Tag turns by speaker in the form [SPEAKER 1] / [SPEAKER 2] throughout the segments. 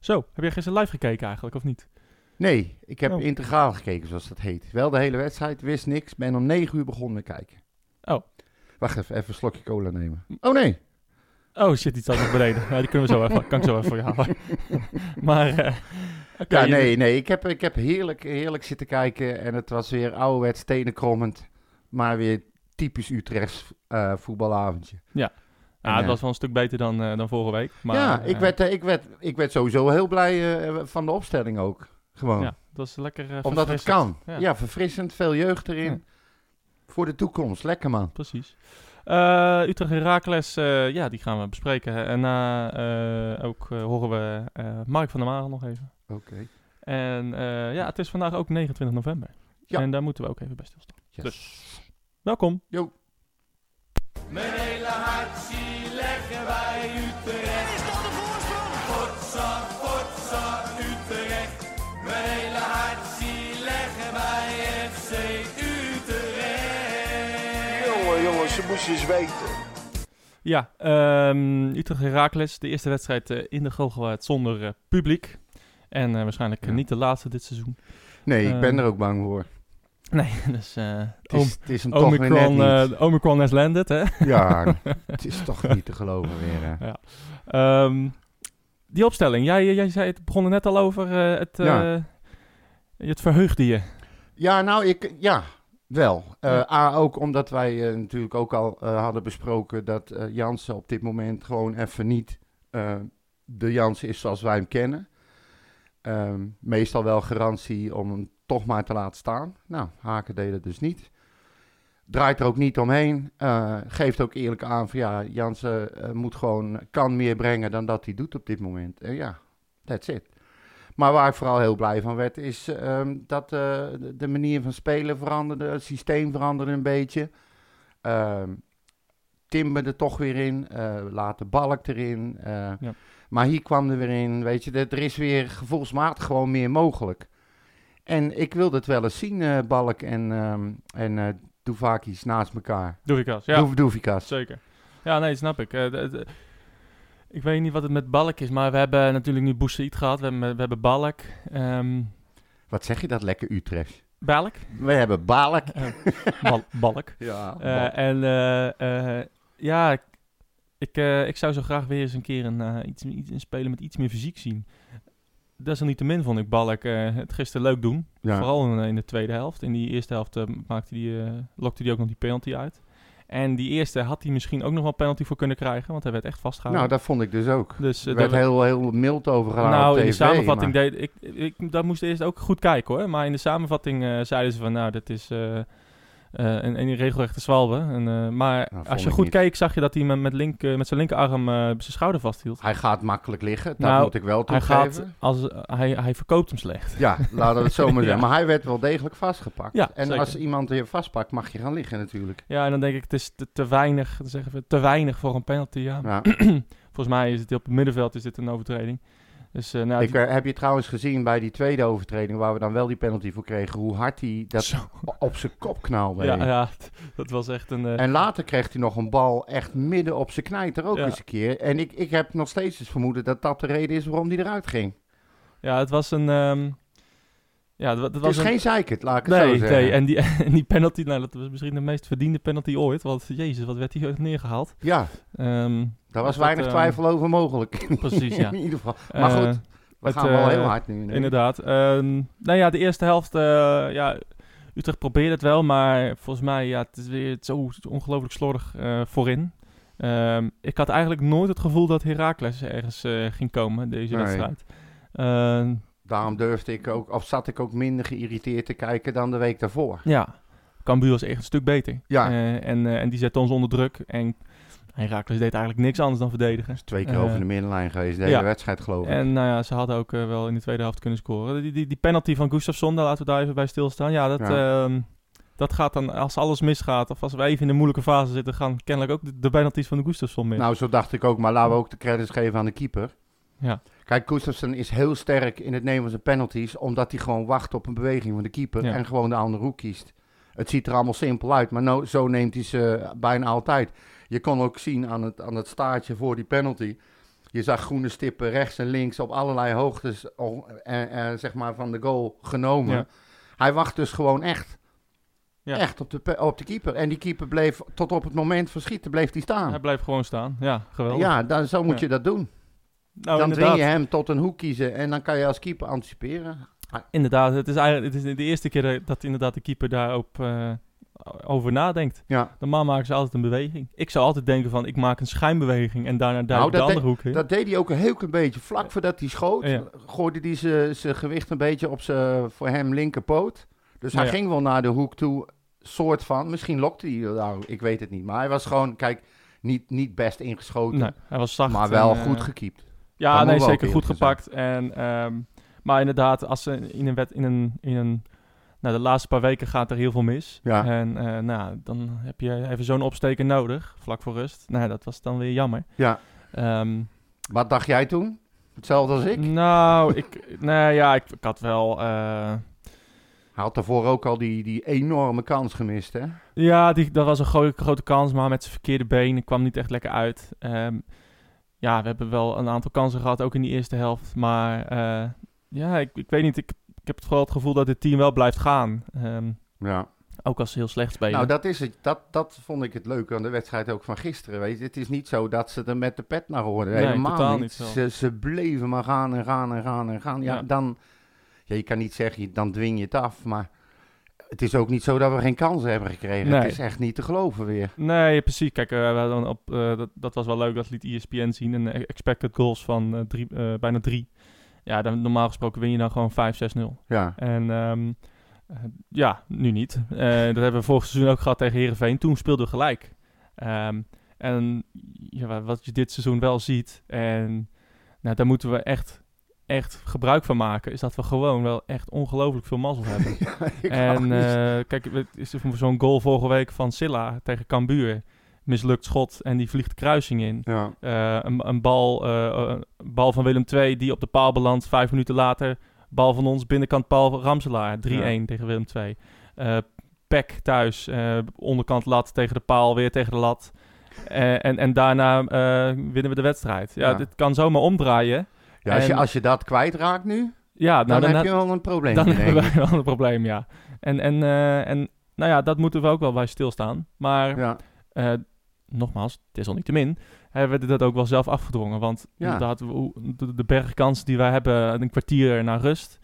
[SPEAKER 1] Zo, heb jij gisteren live gekeken eigenlijk, of niet?
[SPEAKER 2] Nee, ik heb
[SPEAKER 1] Oh.
[SPEAKER 2] integraal gekeken, zoals dat heet. Wel de hele wedstrijd, wist niks. Ben om negen uur begonnen met kijken.
[SPEAKER 1] Oh.
[SPEAKER 2] Wacht even, even een slokje cola nemen. Oh nee.
[SPEAKER 1] Oh shit, die staat nog beneden. Die kunnen we zo even, kan ik zo even voor je halen. maar, eh, oké,
[SPEAKER 2] Ja, nee, nee. Ik heb, ik heb heerlijk, heerlijk zitten kijken. En het was weer ouderwets tenenkrommend. Maar weer typisch Utrechts eh, voetbalavondje.
[SPEAKER 1] Ja,
[SPEAKER 2] En,
[SPEAKER 1] het
[SPEAKER 2] eh,
[SPEAKER 1] was wel een stuk beter dan, eh, dan vorige week. Maar,
[SPEAKER 2] ja, ik
[SPEAKER 1] eh,
[SPEAKER 2] werd, ik, werd, ik werd sowieso heel blij van de opstelling ook. Gewoon.
[SPEAKER 1] Ja, dat is lekker
[SPEAKER 2] Omdat het kan.
[SPEAKER 1] Ja.
[SPEAKER 2] Ja. verfrissend. Veel jeugd erin.
[SPEAKER 1] Ja.
[SPEAKER 2] Voor de toekomst. Lekker man.
[SPEAKER 1] Precies. Utrecht Herakles, eh ja, die gaan we bespreken. En na ook horen we Mark van der Marel nog even.
[SPEAKER 2] Oké.
[SPEAKER 1] En ja, het is vandaag ook 29 november.
[SPEAKER 2] Ja.
[SPEAKER 1] En daar moeten we ook even bij stilstaan.
[SPEAKER 2] Yes.
[SPEAKER 1] Dus. Welkom.
[SPEAKER 2] Yo.
[SPEAKER 3] Mijn hele hart zie leggen wij Utrecht. Is dat de voorsprong? Potsa, potsa, Utrecht. Mijn hele hart zie leggen wij FC Utrecht.
[SPEAKER 4] Jongen, jongens, ze moesten eens weten.
[SPEAKER 1] Ja, ehm Utrecht Herakles, de eerste wedstrijd eh, in de Galgenwaard zonder eh, publiek. En eh, waarschijnlijk
[SPEAKER 2] Ja.
[SPEAKER 1] niet de laatste dit seizoen.
[SPEAKER 2] Nee, ik ben
[SPEAKER 1] Ehm,
[SPEAKER 2] er ook bang voor.
[SPEAKER 1] Nee, dus eh
[SPEAKER 2] Het is, het is
[SPEAKER 1] Omicron, eh, Omicron has landed, hè?
[SPEAKER 2] Ja, het is toch niet te geloven weer. hè.
[SPEAKER 1] Ehm, die opstelling, jij, jij zei het begon er net al over. eh, het,
[SPEAKER 2] Ja.
[SPEAKER 1] het verheugde je.
[SPEAKER 2] Ja, nou, ik, ja, wel.
[SPEAKER 1] Ja.
[SPEAKER 2] A, ook omdat wij natuurlijk ook al hadden besproken dat Jansen op dit moment gewoon even niet de Jansen is zoals wij hem kennen. Ehm, meestal wel garantie om toch maar te laten staan. Nou, Haken deed het dus niet. Draait er ook niet omheen. Eh, geeft ook eerlijk aan van ja, Jansen eh, moet gewoon, kan meer brengen dan dat hij doet op dit moment. En ja, that's it. Maar waar ik vooral heel blij van werd, is ehm, dat eh, de, de manier van spelen veranderde, het systeem veranderde een beetje. Ehm Timber er toch weer in, eh later Balk erin.
[SPEAKER 1] Ja.
[SPEAKER 2] Maar hier kwam er weer in, weet je, er er is weer gevoelsmatig gewoon meer mogelijk. En ik wilde het wel eens zien, eh, Balk en, ehm en eh naast elkaar.
[SPEAKER 1] Doevikas, ja.
[SPEAKER 2] Doevikas.
[SPEAKER 1] Zeker. Ja, nee, snap ik. Eh, ik weet niet wat het met Balk is, maar we hebben natuurlijk nu Boussaïd gehad. We hebben, we hebben Balk. ehm
[SPEAKER 2] Wat zeg je dat lekker Utrecht?
[SPEAKER 1] Balk?
[SPEAKER 2] We hebben Balk.
[SPEAKER 1] Bal- Balk.
[SPEAKER 2] Ja,
[SPEAKER 1] en ja, ik, ik, ik zou zo graag weer eens een keer een, iets, iets, een speler met iets meer fysiek zien. Desalniettemin vond ik Balk eh, het gisteren leuk doen.
[SPEAKER 2] ja.
[SPEAKER 1] Vooral in, in de tweede helft. In die eerste helft eh, maakte die, eh, lokte hij ook nog die penalty uit. En die eerste had hij misschien ook nog wel penalty voor kunnen krijgen, want hij werd echt vastgehouden.
[SPEAKER 2] Nou, dat vond ik dus ook.
[SPEAKER 1] dus,
[SPEAKER 2] Er werd heel, heel mild over gedaan
[SPEAKER 1] nou,
[SPEAKER 2] op
[SPEAKER 1] in de
[SPEAKER 2] tv,
[SPEAKER 1] samenvatting
[SPEAKER 2] maar-
[SPEAKER 1] deed ik, ik, dat moest eerst ook goed kijken hoor. Maar in de samenvatting zeiden ze van, nou, dit is eh, een, een regelrechte zwalbe. En, eh, maar
[SPEAKER 2] vond
[SPEAKER 1] als je goed
[SPEAKER 2] niet.
[SPEAKER 1] keek, zag je dat hij met, met, link, eh, met zijn linkerarm zijn schouder vasthield.
[SPEAKER 2] Hij gaat makkelijk liggen, dat
[SPEAKER 1] Nou,
[SPEAKER 2] moet ik wel
[SPEAKER 1] Hij,
[SPEAKER 2] toegeven.
[SPEAKER 1] gaat als, hij, hij verkoopt hem slecht.
[SPEAKER 2] Ja, laten we het zo maar
[SPEAKER 1] Ja.
[SPEAKER 2] zeggen. Maar hij werd wel degelijk vastgepakt.
[SPEAKER 1] Ja,
[SPEAKER 2] en
[SPEAKER 1] zeker.
[SPEAKER 2] als iemand je vastpakt, mag je gaan liggen natuurlijk.
[SPEAKER 1] Ja, en dan denk ik, het is te, te weinig, zeggen we, te weinig voor een penalty. Ja.
[SPEAKER 2] Ja.
[SPEAKER 1] Volgens mij is het op het middenveld is dit een overtreding. Dus eh, nou,
[SPEAKER 2] Ik, heb je trouwens gezien bij die tweede overtreding, waar we dan wel die penalty voor kregen, hoe hard hij dat
[SPEAKER 1] Zo.
[SPEAKER 2] op zijn kop knalde.
[SPEAKER 1] ja, ja, dat was echt een... eh,
[SPEAKER 2] En later kreeg hij nog een bal echt midden op zijn knijter ook
[SPEAKER 1] Ja.
[SPEAKER 2] eens een keer. En ik, ik heb nog steeds het vermoeden dat dat de reden is waarom hij eruit ging.
[SPEAKER 1] ja, het was een... ehm, ja, dat, dat was
[SPEAKER 2] is
[SPEAKER 1] een,
[SPEAKER 2] geen zeikert, laat ik het zo zeggen.
[SPEAKER 1] nee, en die, en die penalty, nou, dat was misschien de meest verdiende penalty ooit. Want jezus, wat werd hier neergehaald.
[SPEAKER 2] Ja,
[SPEAKER 1] Ehm,
[SPEAKER 2] daar was
[SPEAKER 1] Dat,
[SPEAKER 2] weinig
[SPEAKER 1] ehm,
[SPEAKER 2] twijfel over mogelijk.
[SPEAKER 1] precies, ja.
[SPEAKER 2] In ieder geval. Maar
[SPEAKER 1] Eh,
[SPEAKER 2] goed, we
[SPEAKER 1] het,
[SPEAKER 2] gaan wel
[SPEAKER 1] eh,
[SPEAKER 2] heel hard nu. nee.
[SPEAKER 1] Inderdaad. Ehm, nou ja, de eerste helft, eh, ja, Utrecht probeerde het wel, maar volgens mij, ja, het is weer zo ongelooflijk slordig eh, voorin. Ik had eigenlijk nooit het gevoel dat Heracles ergens eh, ging komen, deze
[SPEAKER 2] Nee.
[SPEAKER 1] wedstrijd.
[SPEAKER 2] Daarom durfde ik ook, of zat ik ook minder geïrriteerd te kijken dan de week daarvoor.
[SPEAKER 1] ja, Cambuur was echt een stuk beter.
[SPEAKER 2] Ja.
[SPEAKER 1] Eh, en, eh, en die zette ons onder druk. En Heracles deed eigenlijk niks anders dan verdedigen.
[SPEAKER 2] is twee keer
[SPEAKER 1] Eh,
[SPEAKER 2] over de middenlijn geweest, de
[SPEAKER 1] ja.
[SPEAKER 2] hele wedstrijd geloof ik.
[SPEAKER 1] En nou ja, ze hadden ook wel in de tweede helft kunnen scoren. Die, die, die penalty van Gustafsson, daar laten we daar even bij stilstaan. Ja, dat, ehm, dat gaat dan, als alles misgaat, of als we even in een moeilijke fase zitten, gaan kennelijk ook de, de penalties van de Gustafsson mis.
[SPEAKER 2] Nou, zo dacht ik ook, maar laten we ook de credits geven aan de keeper.
[SPEAKER 1] Ja,
[SPEAKER 2] Kijk, Gustafsson is heel sterk in het nemen van zijn penalties, omdat hij gewoon wacht op een beweging van de keeper
[SPEAKER 1] Ja.
[SPEAKER 2] en gewoon de andere hoek kiest. Het ziet er allemaal simpel uit, maar nou, zo neemt hij ze bijna altijd. Je kon ook zien aan het, aan het staartje voor die penalty. Je zag groene stippen rechts en links op allerlei hoogtes en, en, zeg maar van de goal genomen.
[SPEAKER 1] Ja.
[SPEAKER 2] Hij wacht dus gewoon echt.
[SPEAKER 1] Ja.
[SPEAKER 2] Echt op de, op de keeper. En die keeper bleef tot op het moment van schieten, bleef hij staan.
[SPEAKER 1] Hij blijft gewoon staan. Ja, geweldig.
[SPEAKER 2] Ja, dan, zo moet
[SPEAKER 1] Ja.
[SPEAKER 2] je dat doen.
[SPEAKER 1] Nou,
[SPEAKER 2] dan
[SPEAKER 1] inderdaad.
[SPEAKER 2] dwing je hem tot een hoek kiezen en dan kan je als keeper anticiperen.
[SPEAKER 1] Inderdaad, het is eigenlijk het is de eerste keer dat- inderdaad de keeper daarop eh, over nadenkt.
[SPEAKER 2] Ja,
[SPEAKER 1] Normaal maken ze altijd een beweging. Ik zou altijd denken van, ik maak een schijnbeweging en daarna duik
[SPEAKER 2] Nou,
[SPEAKER 1] de andere hoek in.
[SPEAKER 2] dat deed hij ook een heel klein beetje. Vlak voordat hij schoot,
[SPEAKER 1] Ja.
[SPEAKER 2] gooide hij zijn- zijn gewicht een beetje op zijn voor hem linkerpoot. Dus hij
[SPEAKER 1] Ja.
[SPEAKER 2] ging wel naar de hoek toe, soort van. Misschien lokte hij, nou, ik weet het niet. Maar hij was gewoon, kijk, niet, niet best ingeschoten.
[SPEAKER 1] nee, hij was zacht.
[SPEAKER 2] maar wel
[SPEAKER 1] en, eh,
[SPEAKER 2] goed gekiept.
[SPEAKER 1] Ja,
[SPEAKER 2] Daar
[SPEAKER 1] nee, zeker goed gepakt. En, ehm, maar inderdaad, als ze in een wet, in een, in een, nou, de laatste paar weken gaat er heel veel mis.
[SPEAKER 2] Ja.
[SPEAKER 1] En eh, nou, dan heb je even zo'n opsteken nodig, vlak voor rust. Nou, dat was dan weer jammer.
[SPEAKER 2] Ja.
[SPEAKER 1] Ehm,
[SPEAKER 2] Wat dacht jij toen? Hetzelfde als ik?
[SPEAKER 1] nou, ik, nee, ja, ik, ik had wel, eh,
[SPEAKER 2] Hij had daarvoor ook al die, die enorme kans gemist, hè?
[SPEAKER 1] ja, die, dat was een gro- grote kans, maar met zijn verkeerde been kwam niet echt lekker uit. Ehm, ja, we hebben wel een aantal kansen gehad, ook in die eerste helft. Maar eh, ja, ik, ik weet niet, ik, ik heb vooral het gevoel dat dit team wel blijft gaan. Ehm,
[SPEAKER 2] Ja.
[SPEAKER 1] Ook als ze heel slecht spelen.
[SPEAKER 2] Nou, dat is het. Dat, dat vond ik het leuke aan de wedstrijd ook van gisteren. Weet je. Het is niet zo dat ze er met de pet naar hoorden.
[SPEAKER 1] Nee,
[SPEAKER 2] Helemaal niet. Ze, ze bleven maar gaan en gaan en gaan en gaan. Ja,
[SPEAKER 1] Ja.
[SPEAKER 2] dan... Ja, je kan niet zeggen, dan dwing je het af. Maar het is ook niet zo dat we geen kansen hebben gekregen.
[SPEAKER 1] Nee.
[SPEAKER 2] Het is echt niet te geloven weer.
[SPEAKER 1] Nee, precies. Kijk, eh, we hadden op, eh, dat, dat was wel leuk. Dat liet E ESPN zien. Een eh, expected goals van eh, drie, bijna drie. Ja, dan, normaal gesproken win je dan gewoon 5-6-0.
[SPEAKER 2] Ja,
[SPEAKER 1] En ehm, eh, ja, nu niet. Eh, dat hebben we vorig seizoen ook gehad tegen Herenveen. Toen speelden we gelijk. Ehm, en ja, wa- wat je dit seizoen wel ziet, en nou, daar moeten we echt, echt gebruik van maken, is dat we gewoon wel echt ongelooflijk veel mazzel hebben. en eh, kijk, het is zo'n goal vorige week van Silla tegen Cambuur. Mislukt schot en die vliegt de kruising in.
[SPEAKER 2] ja.
[SPEAKER 1] Eh, een, een bal, eh, een bal van Willem II die op de paal belandt. Vijf minuten later, bal van ons, binnenkant paal Ramselaar. 3-1 tegen Willem II. Peck thuis, onderkant lat tegen de paal, weer tegen de lat. En, en daarna winnen we de wedstrijd. Ja. dit kan zomaar omdraaien.
[SPEAKER 2] Ja als, je, als je dat kwijtraakt nu,
[SPEAKER 1] Ja,
[SPEAKER 2] dan,
[SPEAKER 1] nou, dan,
[SPEAKER 2] heb je wel een probleem.
[SPEAKER 1] dan hebben wij wel een probleem, ja. En, en, eh, en nou ja, dat moeten we ook wel bij stilstaan. Maar
[SPEAKER 2] Ja,
[SPEAKER 1] eh, nogmaals, desalniettemin, hebben we dat ook wel zelf afgedwongen. Want
[SPEAKER 2] Ja.
[SPEAKER 1] de, bergkansen die wij hebben, een kwartier naar rust,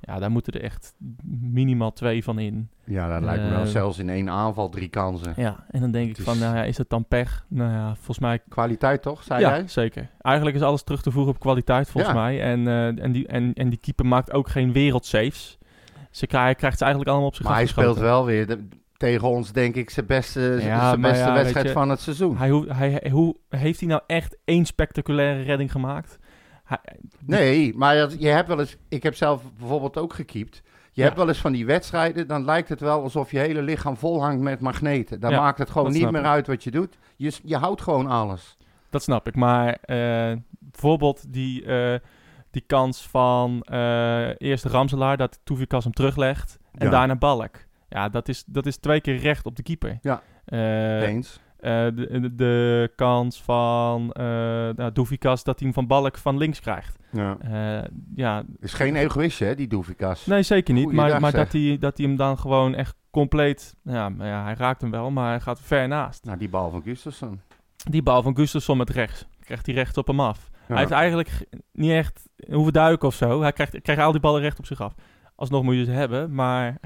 [SPEAKER 1] ja, daar moeten er echt minimaal twee van in.
[SPEAKER 2] ja, dat lijkt me wel
[SPEAKER 1] Eh,
[SPEAKER 2] zelfs in één aanval drie kansen.
[SPEAKER 1] Ja, en dan denk ik van, nou ja, is het dan pech? Nou ja, volgens mij...
[SPEAKER 2] Kwaliteit toch, zei
[SPEAKER 1] ja,
[SPEAKER 2] jij?
[SPEAKER 1] zeker. Eigenlijk is alles terug te voegen op kwaliteit, volgens
[SPEAKER 2] Ja.
[SPEAKER 1] mij. En, eh, en, die, en, en die keeper maakt ook geen wereldsaves. Ze krijgt, krijgt ze eigenlijk allemaal op zich
[SPEAKER 2] Maar hij speelt wel weer de- tegen ons, denk ik, zijn beste,
[SPEAKER 1] Ja,
[SPEAKER 2] zijn beste wedstrijd
[SPEAKER 1] je,
[SPEAKER 2] van het seizoen.
[SPEAKER 1] Hij, hoe, hij- hoe heeft hij nou echt één spectaculaire redding gemaakt?
[SPEAKER 2] Nee, maar dat- je hebt wel eens... Ik heb zelf bijvoorbeeld ook gekiept. Je
[SPEAKER 1] Ja.
[SPEAKER 2] hebt wel eens van die wedstrijden, dan lijkt het wel alsof je hele lichaam vol hangt met magneten. Dan
[SPEAKER 1] Ja,
[SPEAKER 2] maakt het gewoon niet meer
[SPEAKER 1] ik.
[SPEAKER 2] uit wat je doet. Je, je houdt gewoon alles.
[SPEAKER 1] dat snap ik. Maar eh, bijvoorbeeld die, eh, die kans van eh eerst Ramselaar, dat Toevikas hem teruglegt. En
[SPEAKER 2] Ja.
[SPEAKER 1] daarna Balk. Ja, dat is, dat is twee keer recht op de keeper.
[SPEAKER 2] Ja. Eens.
[SPEAKER 1] Eh, de, de, de kans van nou, Doevikas dat hij hem van Balk van links krijgt.
[SPEAKER 2] Ja.
[SPEAKER 1] Eh, ja,
[SPEAKER 2] Is geen egoïstje, hè, die Doevikas.
[SPEAKER 1] nee, zeker niet.
[SPEAKER 2] Goeiedag,
[SPEAKER 1] Maar, maar
[SPEAKER 2] zeg.
[SPEAKER 1] dat hij, dat hij hem dan gewoon echt compleet... Ja, ja, hij raakt hem wel, maar hij gaat ver naast.
[SPEAKER 2] Nou, die bal van Gustafsson.
[SPEAKER 1] Die bal van Gustafsson met rechts. Krijgt hij recht op hem af.
[SPEAKER 2] Ja.
[SPEAKER 1] Hij heeft eigenlijk niet echt hoeven duiken of zo. Hij krijgt, krijgt al die ballen recht op zich af. Alsnog moet je ze hebben, maar...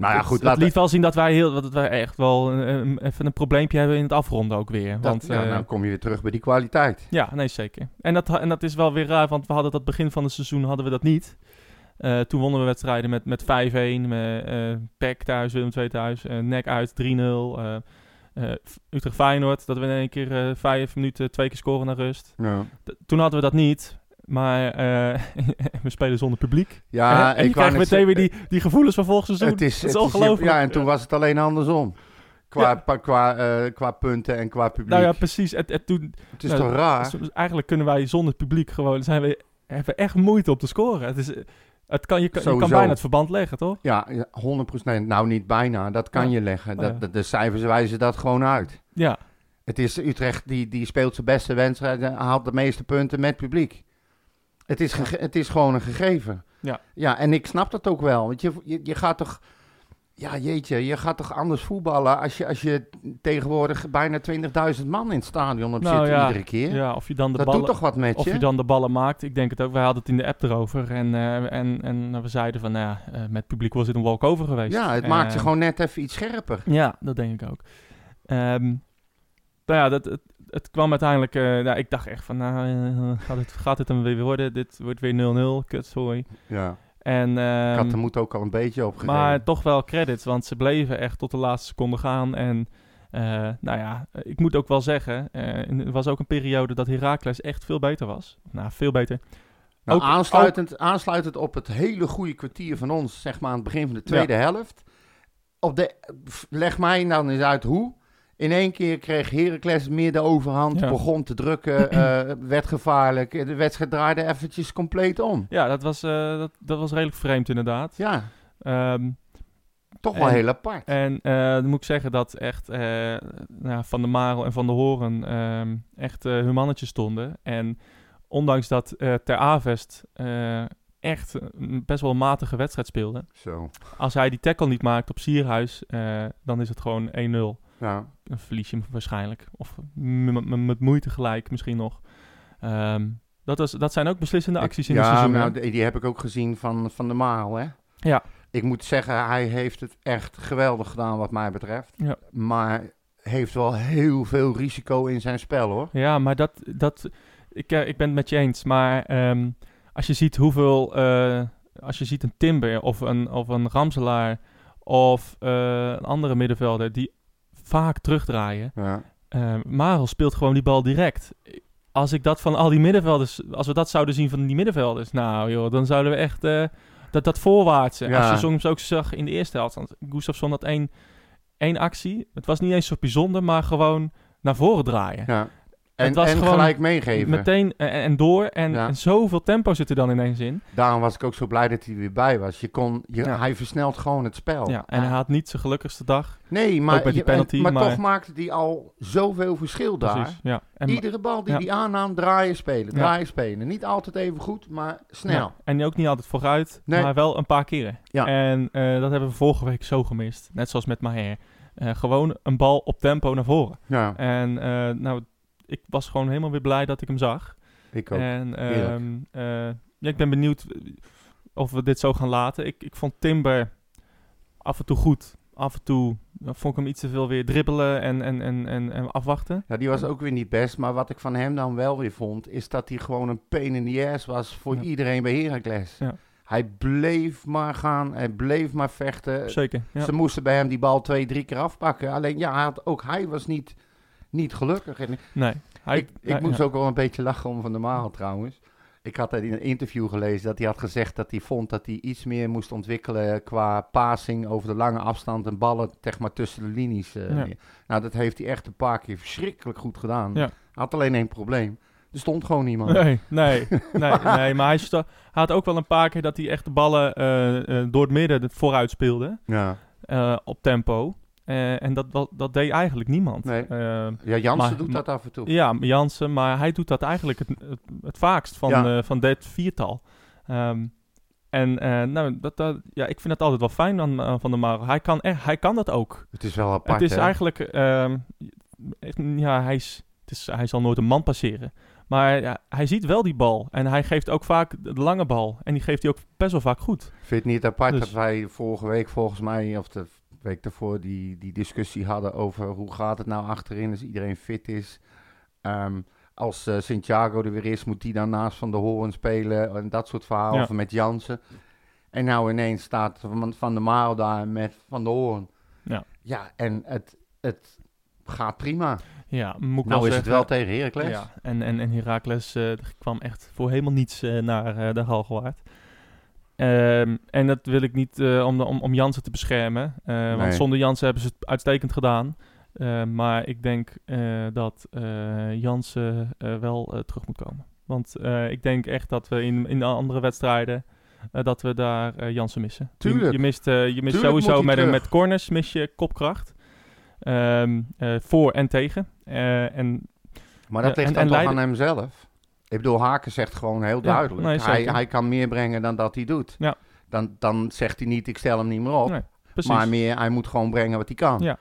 [SPEAKER 2] Nou ja, goed, laat-
[SPEAKER 1] liet wel zien dat wij, heel, dat wij echt wel een- een- even een probleempje hebben in het afronden ook weer.
[SPEAKER 2] Dat,
[SPEAKER 1] want,
[SPEAKER 2] ja,
[SPEAKER 1] eh,
[SPEAKER 2] nou kom je weer terug bij die kwaliteit.
[SPEAKER 1] ja, nee, zeker. En dat, en dat is wel weer raar, want we hadden dat begin van het seizoen hadden we dat niet. Eh, toen wonnen we wedstrijden met, met 5-1, met eh PEC thuis, Willem II thuis, eh NEC uit 3-0. eh eh, Utrecht Feyenoord, dat we in één keer eh, vijf minuten twee keer scoren naar rust.
[SPEAKER 2] Ja,
[SPEAKER 1] toen hadden we dat niet, maar eh, we spelen zonder publiek.
[SPEAKER 2] ja
[SPEAKER 1] en je
[SPEAKER 2] ik
[SPEAKER 1] krijgt meteen weer die, die gevoelens van vorig seizoen.
[SPEAKER 2] Het is, het
[SPEAKER 1] ongelooflijk.
[SPEAKER 2] Ja, en toen was het alleen andersom. Qua,
[SPEAKER 1] Ja.
[SPEAKER 2] pa- qua, eh, qua punten en qua publiek.
[SPEAKER 1] Nou ja, precies. Het, het, toen,
[SPEAKER 2] het is
[SPEAKER 1] nou,
[SPEAKER 2] toch raar?
[SPEAKER 1] Eigenlijk kunnen wij zonder publiek gewoon, zijn we, hebben echt moeite om te scoren. Het is, het kan, je, kan, je kan bijna het verband leggen, toch?
[SPEAKER 2] Ja, ja, 100%. Nou, niet bijna. Dat kan
[SPEAKER 1] Ja.
[SPEAKER 2] je leggen.
[SPEAKER 1] Oh,
[SPEAKER 2] Dat,
[SPEAKER 1] ja.
[SPEAKER 2] de cijfers wijzen dat gewoon uit.
[SPEAKER 1] Ja,
[SPEAKER 2] Het is Utrecht die, die speelt zijn beste wedstrijden, haalt de meeste punten met publiek. Het is, het is gewoon een gegeven.
[SPEAKER 1] Ja.
[SPEAKER 2] ja, en ik snap dat ook wel. Want je, je, je gaat toch, ja jeetje, je gaat toch anders voetballen als je, als je tegenwoordig bijna 20.000 man in het stadion hebt
[SPEAKER 1] Nou
[SPEAKER 2] zitten
[SPEAKER 1] ja,
[SPEAKER 2] iedere keer.
[SPEAKER 1] Ja, of je dan de
[SPEAKER 2] dat
[SPEAKER 1] ballen...
[SPEAKER 2] doet toch wat met
[SPEAKER 1] Of
[SPEAKER 2] je?
[SPEAKER 1] je dan de ballen maakt, ik denk het ook. Wij hadden het in de app erover. En, eh, en, en we zeiden van, nou ja, eh, met publiek was dit een walkover geweest.
[SPEAKER 2] ja, het maakt je gewoon net even iets scherper.
[SPEAKER 1] Ja, dat denk ik ook. Ehm, nou ja, dat, het, het kwam uiteindelijk... eh, nou, ik dacht echt van, nou, eh, gaat, het, gaat dit hem weer worden? Dit wordt weer 0-0, kut, sorry.
[SPEAKER 2] Ja.
[SPEAKER 1] En,
[SPEAKER 2] Ik
[SPEAKER 1] ehm,
[SPEAKER 2] had de moed ook al een beetje opgegeven.
[SPEAKER 1] maar toch wel credits, want ze bleven echt tot de laatste seconde gaan. En eh, nou ja, ik moet ook wel zeggen, er was ook een periode dat Heracles echt veel beter was. Nou, veel beter.
[SPEAKER 2] Nou,
[SPEAKER 1] Ook-
[SPEAKER 2] aansluitend, aansluitend op het hele goede kwartier van ons, zeg maar aan het begin van de tweede helft. Op de, leg mij nou eens uit hoe. In één keer kreeg Heracles meer de overhand,
[SPEAKER 1] Ja.
[SPEAKER 2] begon te drukken, eh, werd gevaarlijk. De wedstrijd draaide eventjes compleet om.
[SPEAKER 1] Ja, dat was, eh, dat, dat was redelijk vreemd inderdaad.
[SPEAKER 2] Ja,
[SPEAKER 1] Ehm,
[SPEAKER 2] toch wel
[SPEAKER 1] En-
[SPEAKER 2] heel apart.
[SPEAKER 1] En eh, dan moet ik zeggen dat echt nou, Van der Marel en Van der Horen ehm, echt hun mannetje stonden. En ondanks dat Ter Avest echt een best wel een matige wedstrijd speelde.
[SPEAKER 2] Zo,
[SPEAKER 1] Als hij die tackle niet maakt op Sierhuis, dan is het gewoon 1-0.
[SPEAKER 2] Ja.
[SPEAKER 1] Dan verlies je hem waarschijnlijk. Of met moeite gelijk misschien nog. Ehm, dat, was, dat zijn ook beslissende acties in
[SPEAKER 2] ja,
[SPEAKER 1] de seizoen.
[SPEAKER 2] nou,
[SPEAKER 1] hè?
[SPEAKER 2] die die heb ik ook gezien van, van de Maal, hè.
[SPEAKER 1] Ja.
[SPEAKER 2] Ik moet zeggen, hij heeft het echt geweldig gedaan wat mij betreft.
[SPEAKER 1] Ja.
[SPEAKER 2] Maar heeft wel heel veel risico in zijn spel, hoor.
[SPEAKER 1] Ja, maar dat, dat ik, eh, ik ben het met je eens. Maar ehm, als je ziet hoeveel, eh, als je ziet een Timber of een, of een Ramselaar of eh, een andere middenvelder die vaak terugdraaien.
[SPEAKER 2] Ja.
[SPEAKER 1] eh Marel speelt gewoon die bal direct. Als ik dat van al die middenvelders, als we dat zouden zien van die middenvelders, nou joh, dan zouden we echt eh, dat, dat voorwaartse.
[SPEAKER 2] Ja.
[SPEAKER 1] Als je soms ook zag in de eerste helft, want Gustafsson had één, één actie. Het was niet eens zo bijzonder, maar gewoon naar voren draaien.
[SPEAKER 2] Ja. En,
[SPEAKER 1] Het was
[SPEAKER 2] en
[SPEAKER 1] gewoon
[SPEAKER 2] gelijk meegeven.
[SPEAKER 1] Meteen en, en door. En,
[SPEAKER 2] Ja.
[SPEAKER 1] en zoveel tempo zit er dan ineens in.
[SPEAKER 2] Daarom was ik ook zo blij dat hij er weer bij was. Je kon, je,
[SPEAKER 1] Ja.
[SPEAKER 2] Hij versnelt gewoon het spel.
[SPEAKER 1] Ja, en hij had niet zijn gelukkigste dag.
[SPEAKER 2] nee, maar,
[SPEAKER 1] die
[SPEAKER 2] je-
[SPEAKER 1] penalty,
[SPEAKER 2] maar,
[SPEAKER 1] maar-
[SPEAKER 2] toch maakte hij al zoveel verschil daar.
[SPEAKER 1] Precies. Ja. En, ma-
[SPEAKER 2] Iedere bal die
[SPEAKER 1] Ja.
[SPEAKER 2] hij aannam, draaien, spelen,
[SPEAKER 1] Ja.
[SPEAKER 2] draaien, spelen. Niet altijd even goed, maar snel.
[SPEAKER 1] ja. En ook niet altijd vooruit,
[SPEAKER 2] Nee.
[SPEAKER 1] maar wel een paar keren.
[SPEAKER 2] Ja.
[SPEAKER 1] En eh, dat hebben we vorige week zo gemist. Net zoals met Maher. Eh, gewoon een bal op tempo naar voren.
[SPEAKER 2] Ja,
[SPEAKER 1] En eh, nou, ik was gewoon helemaal weer blij dat ik hem zag.
[SPEAKER 2] ik ook.
[SPEAKER 1] En ehm, eh, ja, ik ben benieuwd of we dit zo gaan laten. Ik, ik vond Timber af en toe goed. Af en toe eh, vond ik hem iets te veel weer dribbelen en, en, en, en, en afwachten.
[SPEAKER 2] Ja, die was ook weer niet best. Maar wat ik van hem dan wel weer vond, is dat hij gewoon een pain in the ass was voor
[SPEAKER 1] Ja.
[SPEAKER 2] iedereen bij Heracles.
[SPEAKER 1] Ja.
[SPEAKER 2] Hij bleef maar gaan, hij bleef maar vechten.
[SPEAKER 1] Zeker. Ja.
[SPEAKER 2] Ze moesten bij hem die bal twee, drie keer afpakken. Alleen ja, had, ook hij was niet, niet gelukkig. En
[SPEAKER 1] Nee. Hij,
[SPEAKER 2] ik moest
[SPEAKER 1] ja.
[SPEAKER 2] ook wel een beetje lachen om Van der Marel trouwens. Ik had in een interview gelezen dat hij had gezegd dat hij vond dat hij iets meer moest ontwikkelen qua passing over de lange afstand en ballen zeg maar tussen de linies. eh,
[SPEAKER 1] Ja.
[SPEAKER 2] Nou, dat heeft hij echt een paar keer verschrikkelijk goed gedaan.
[SPEAKER 1] Ja.
[SPEAKER 2] Had alleen één probleem. Er stond gewoon niemand.
[SPEAKER 1] Nee, nee, nee, nee, maar hij, had ook wel een paar keer dat hij echt de ballen eh, eh, door het midden de- vooruit speelde.
[SPEAKER 2] Ja.
[SPEAKER 1] eh, op tempo. Eh, en dat, dat, dat deed eigenlijk niemand.
[SPEAKER 2] Nee.
[SPEAKER 1] Eh,
[SPEAKER 2] Ja, Jansen
[SPEAKER 1] Maar-
[SPEAKER 2] doet dat af en toe.
[SPEAKER 1] ja, Jansen, maar hij doet dat eigenlijk het, het, het vaakst van,
[SPEAKER 2] Ja.
[SPEAKER 1] eh, van dit viertal. Ehm, en nou, dat, dat, ja, ik vind dat altijd wel fijn aan Van der Marel. Hij kan, echt, hij kan dat ook.
[SPEAKER 2] Het is wel apart,
[SPEAKER 1] het is
[SPEAKER 2] hè?
[SPEAKER 1] eigenlijk... ehm, ja, hij, is, het is, hij zal nooit een man passeren. Maar ja, hij ziet wel die bal. En hij geeft ook vaak de lange bal. En die geeft hij ook best wel vaak goed.
[SPEAKER 2] Vind je het niet apart
[SPEAKER 1] Dus-
[SPEAKER 2] dat wij vorige week volgens mij, of de week daarvoor, die, die discussie hadden over hoe gaat het nou achterin als iedereen fit is. Ehm, als eh Santiago er weer is, moet die dan naast Van de Hoorn spelen en dat soort verhalen.
[SPEAKER 1] Ja.
[SPEAKER 2] Of met Jansen. En nou ineens staat Van, van de Maal daar met Van de Hoorn.
[SPEAKER 1] Ja.
[SPEAKER 2] Ja, en het, het gaat prima.
[SPEAKER 1] Ja, moet ik
[SPEAKER 2] nou is het wel tegen Heracles.
[SPEAKER 1] Ja, en, en, en Heracles eh, kwam echt voor helemaal niets eh, naar de Galgenwaard. Ehm, en dat wil ik niet eh, om, de, om, om Jansen te beschermen. eh,
[SPEAKER 2] Nee.
[SPEAKER 1] Want zonder Jansen hebben ze het uitstekend gedaan. Eh, maar ik denk dat Jansen wel terug moet komen. Want ik denk echt dat we in, in de andere wedstrijden... dat we daar Jansen missen. Je-
[SPEAKER 2] Tuurlijk.
[SPEAKER 1] Je, mist, je mist
[SPEAKER 2] Tuurlijk
[SPEAKER 1] sowieso met,
[SPEAKER 2] terug.
[SPEAKER 1] met corners mis je kopkracht. Ehm, eh, voor en tegen. En
[SPEAKER 2] Maar dat ligt
[SPEAKER 1] en-
[SPEAKER 2] dan
[SPEAKER 1] en
[SPEAKER 2] toch
[SPEAKER 1] Leiden-
[SPEAKER 2] aan hemzelf. Ik bedoel, Haken zegt gewoon heel duidelijk.
[SPEAKER 1] nee,
[SPEAKER 2] hij, hij kan meer brengen dan dat hij doet.
[SPEAKER 1] Ja.
[SPEAKER 2] Dan, dan zegt hij niet, ik stel hem niet meer op.
[SPEAKER 1] Nee,
[SPEAKER 2] maar meer, hij moet gewoon brengen wat hij kan.
[SPEAKER 1] Ja.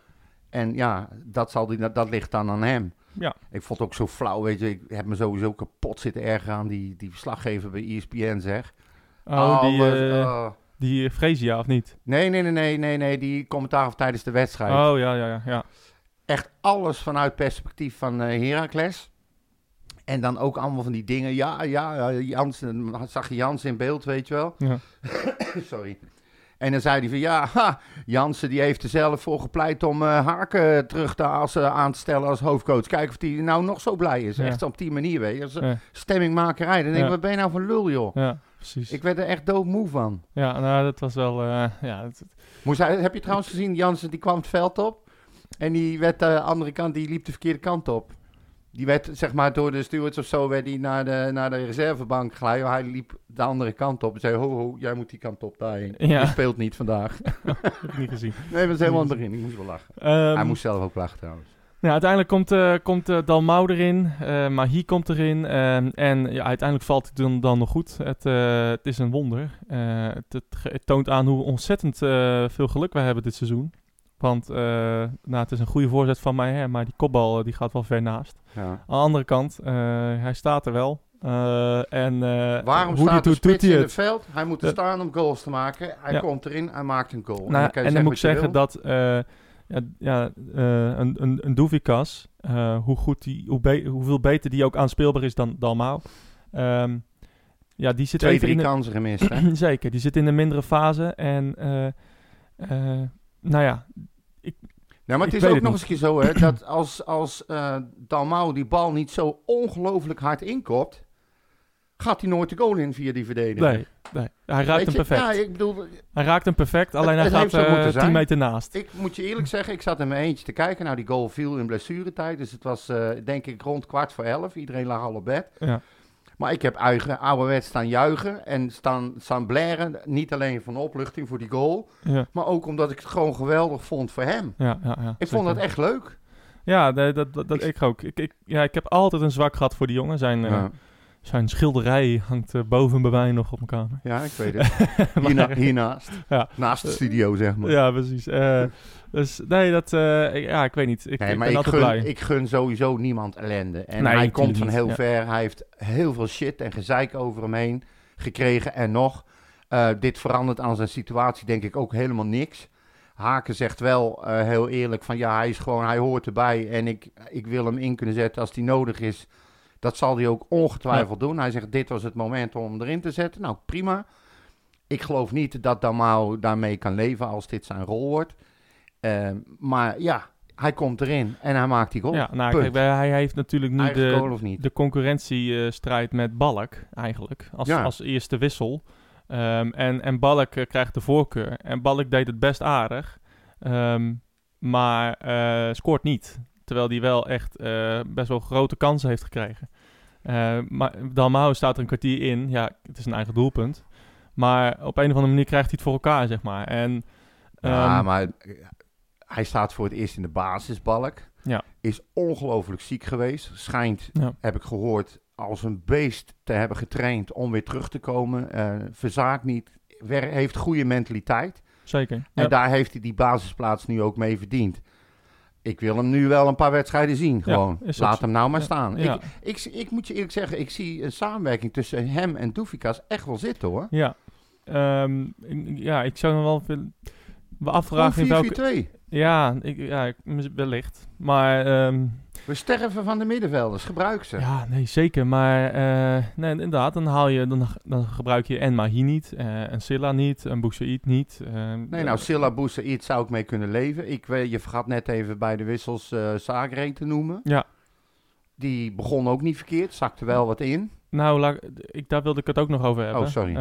[SPEAKER 2] En ja, dat, zal die, dat, dat ligt dan aan hem.
[SPEAKER 1] Ja.
[SPEAKER 2] Ik vond het ook zo flauw, weet je. Ik heb me sowieso kapot zitten ergeren aan die, die verslaggever bij ESPN, zeg.
[SPEAKER 1] oh, die, eh
[SPEAKER 2] oh.
[SPEAKER 1] die eh, Freesia, of niet?
[SPEAKER 2] Nee, nee, nee, nee, nee, nee, die commentaar of tijdens de wedstrijd.
[SPEAKER 1] Oh, ja, ja, ja. ja.
[SPEAKER 2] Echt alles vanuit perspectief van eh Heracles. En dan ook allemaal van die dingen. Ja, ja, ja, Jansen, zag je Jansen in beeld, weet je wel.
[SPEAKER 1] ja.
[SPEAKER 2] Sorry. En dan zei hij van ja, ha, Jansen die heeft er zelf voor gepleit om eh, Haken terug te, als, eh, aan te stellen als hoofdcoach. Kijken of hij nou nog zo blij is.
[SPEAKER 1] Ja.
[SPEAKER 2] Echt op die manier, weet je.
[SPEAKER 1] Ja.
[SPEAKER 2] stemmingmakerij. Dan denk ik, wat ben je nou voor lul, joh?
[SPEAKER 1] Ja, precies.
[SPEAKER 2] Ik werd er echt doodmoe van.
[SPEAKER 1] Ja, nou, dat was wel... eh, ja,
[SPEAKER 2] Moest hij, heb je trouwens gezien, Jansen die kwam het veld op. En die werd de andere kant, die liep de verkeerde kant op. Die werd, zeg maar, door de stewards of zo, werd hij naar de, naar de reservebank geleid. Hij liep de andere kant op en zei, ho, ho, jij moet die kant op daarheen.
[SPEAKER 1] Ja.
[SPEAKER 2] Je speelt niet vandaag.
[SPEAKER 1] heb ik niet gezien.
[SPEAKER 2] nee, dat was helemaal aan het begin. Ik moest wel lachen.
[SPEAKER 1] Ehm,
[SPEAKER 2] hij moest zelf ook lachen trouwens.
[SPEAKER 1] Ja, uiteindelijk komt, eh komt eh, Dalmau erin, eh Mahi komt erin ehm, en ja, uiteindelijk valt het dan, dan nog goed. Het, het is een wonder. Het, het, toont aan hoe ontzettend veel geluk we hebben dit seizoen. Want eh, nou, het is een goede voorzet van mij, hè, maar die kopbal eh, die gaat wel ver naast.
[SPEAKER 2] Ja.
[SPEAKER 1] Aan de andere kant, eh, hij staat er wel. En
[SPEAKER 2] Waarom
[SPEAKER 1] hoe
[SPEAKER 2] staat de
[SPEAKER 1] die doet hij
[SPEAKER 2] in
[SPEAKER 1] het?
[SPEAKER 2] het veld? Hij moet er staan om goals te maken. Hij
[SPEAKER 1] ja.
[SPEAKER 2] komt erin, hij maakt een goal.
[SPEAKER 1] Nou,
[SPEAKER 2] kan je
[SPEAKER 1] en dan moet ik
[SPEAKER 2] zeggen
[SPEAKER 1] dat ja, ja, een, een, een Doevikas, hoe goed die, hoe be- hoeveel beter die ook aanspeelbaar is dan Dalmau. Ehm ja, die zit.
[SPEAKER 2] Twee,
[SPEAKER 1] even
[SPEAKER 2] drie
[SPEAKER 1] in
[SPEAKER 2] kansen gemist, hè?
[SPEAKER 1] de, Zeker, die zit in een mindere fase. En nou ja,
[SPEAKER 2] Ja, maar het is ook
[SPEAKER 1] het
[SPEAKER 2] nog eens een keer zo, hè, dat als, als eh Dalmau die bal niet zo ongelooflijk hard inkopt, gaat hij nooit de goal in via die verdediging.
[SPEAKER 1] nee, nee, hij raakt hem perfect.
[SPEAKER 2] Ja, ik bedoel,
[SPEAKER 1] Hij raakt hem perfect, alleen
[SPEAKER 2] het
[SPEAKER 1] hij gaat
[SPEAKER 2] moeten
[SPEAKER 1] eh, 10
[SPEAKER 2] zijn.
[SPEAKER 1] meter naast.
[SPEAKER 2] ik moet je eerlijk zeggen, ik zat in mijn eentje te kijken. Nou, die goal viel in blessuretijd, dus het was eh, denk ik rond kwart voor elf. Iedereen lag al op bed.
[SPEAKER 1] Ja.
[SPEAKER 2] Maar ik heb eigen, ouderwets staan juichen en staan, staan blaren. Niet alleen van opluchting voor die goal,
[SPEAKER 1] Ja,
[SPEAKER 2] maar ook omdat ik het gewoon geweldig vond voor hem.
[SPEAKER 1] ja, ja, ja,
[SPEAKER 2] Ik vond dat echt leuk.
[SPEAKER 1] Ja, dat, dat, dat
[SPEAKER 2] Ik-
[SPEAKER 1] ik ook. Ik, ik, ja, ik heb altijd een zwak gehad voor die jongen. Zijn, eh. Zijn schilderij hangt eh, boven bij mij nog op mijn kamer.
[SPEAKER 2] Ja, ik weet het. Hierna, hiernaast.
[SPEAKER 1] Ja.
[SPEAKER 2] Naast de studio, zeg maar.
[SPEAKER 1] Ja, precies. Eh, dus nee, dat, eh, ik- ja, ik weet niet. Ik,
[SPEAKER 2] nee,
[SPEAKER 1] ik
[SPEAKER 2] maar
[SPEAKER 1] ben
[SPEAKER 2] ik gun,
[SPEAKER 1] blij.
[SPEAKER 2] ik gun sowieso niemand ellende. En
[SPEAKER 1] Nee,
[SPEAKER 2] hij komt van
[SPEAKER 1] niet,
[SPEAKER 2] heel
[SPEAKER 1] ja.
[SPEAKER 2] ver. Hij heeft heel veel shit en gezeik over hem heen gekregen. En nog, dit verandert aan zijn situatie denk ik ook helemaal niks. Haken zegt wel heel eerlijk van ja, hij is gewoon, hij hoort erbij. En ik, ik wil hem in kunnen zetten als die nodig is. Dat zal hij ook ongetwijfeld doen. Hij zegt, dit was het moment om hem erin te zetten. Nou, prima. Ik geloof niet dat Damau daarmee kan leven als dit zijn rol wordt. Eh, maar ja, hij komt erin en hij maakt die goal.
[SPEAKER 1] ja, nou, kijk, hij heeft natuurlijk nu de,
[SPEAKER 2] niet?
[SPEAKER 1] de concurrentiestrijd met Balk, eigenlijk. Als,
[SPEAKER 2] Ja.
[SPEAKER 1] als eerste wissel. Ehm, en, en Balk eh, krijgt de voorkeur. En Balk deed het best aardig. Ehm, maar eh, scoort niet. Terwijl hij wel echt eh, best wel grote kansen heeft gekregen. Eh, maar Dalmau staat er een kwartier in. Ja, het is een eigen doelpunt. Maar op een of andere manier krijgt hij het voor elkaar, zeg maar. En,
[SPEAKER 2] ja,
[SPEAKER 1] ehm,
[SPEAKER 2] maar eh, hij staat voor het eerst in de basisbalk.
[SPEAKER 1] Ja.
[SPEAKER 2] Is ongelooflijk ziek geweest. Schijnt,
[SPEAKER 1] Ja.
[SPEAKER 2] heb ik gehoord, als een beest te hebben getraind om weer terug te komen. Verzaakt niet. Wer- heeft goede mentaliteit.
[SPEAKER 1] Zeker.
[SPEAKER 2] En
[SPEAKER 1] Ja.
[SPEAKER 2] daar heeft hij die basisplaats nu ook mee verdiend. Ik wil hem nu wel een paar wedstrijden zien. Gewoon. Laat
[SPEAKER 1] zo.
[SPEAKER 2] hem nou maar staan.
[SPEAKER 1] Ja.
[SPEAKER 2] Ik, ik, ik moet je eerlijk zeggen, ik zie een samenwerking tussen hem en Doefikas echt wel zitten hoor.
[SPEAKER 1] Ja. Ehm, ik- ja, ik zou nog wel me afvragen in
[SPEAKER 2] Gewoon
[SPEAKER 1] welke...
[SPEAKER 2] 4-4-2.
[SPEAKER 1] Ja, ik, ja ik, wellicht. Maar ehm,
[SPEAKER 2] We sterven van de middenvelders. Gebruik ze.
[SPEAKER 1] ja, nee, zeker. Maar eh, nee, inderdaad, dan, haal je, dan, dan gebruik je en Mahi niet, eh, en Silla niet, en Boussaïd niet. ehm,
[SPEAKER 2] Nee, nou, Silla Boussaïd zou ik mee kunnen leven. Ik, je vergat net even bij de wissels eh Zagreen te noemen.
[SPEAKER 1] Ja.
[SPEAKER 2] Die begon ook niet verkeerd, zakte wel wat in.
[SPEAKER 1] Nou, ik, daar wilde ik het ook nog over hebben.
[SPEAKER 2] Oh, sorry.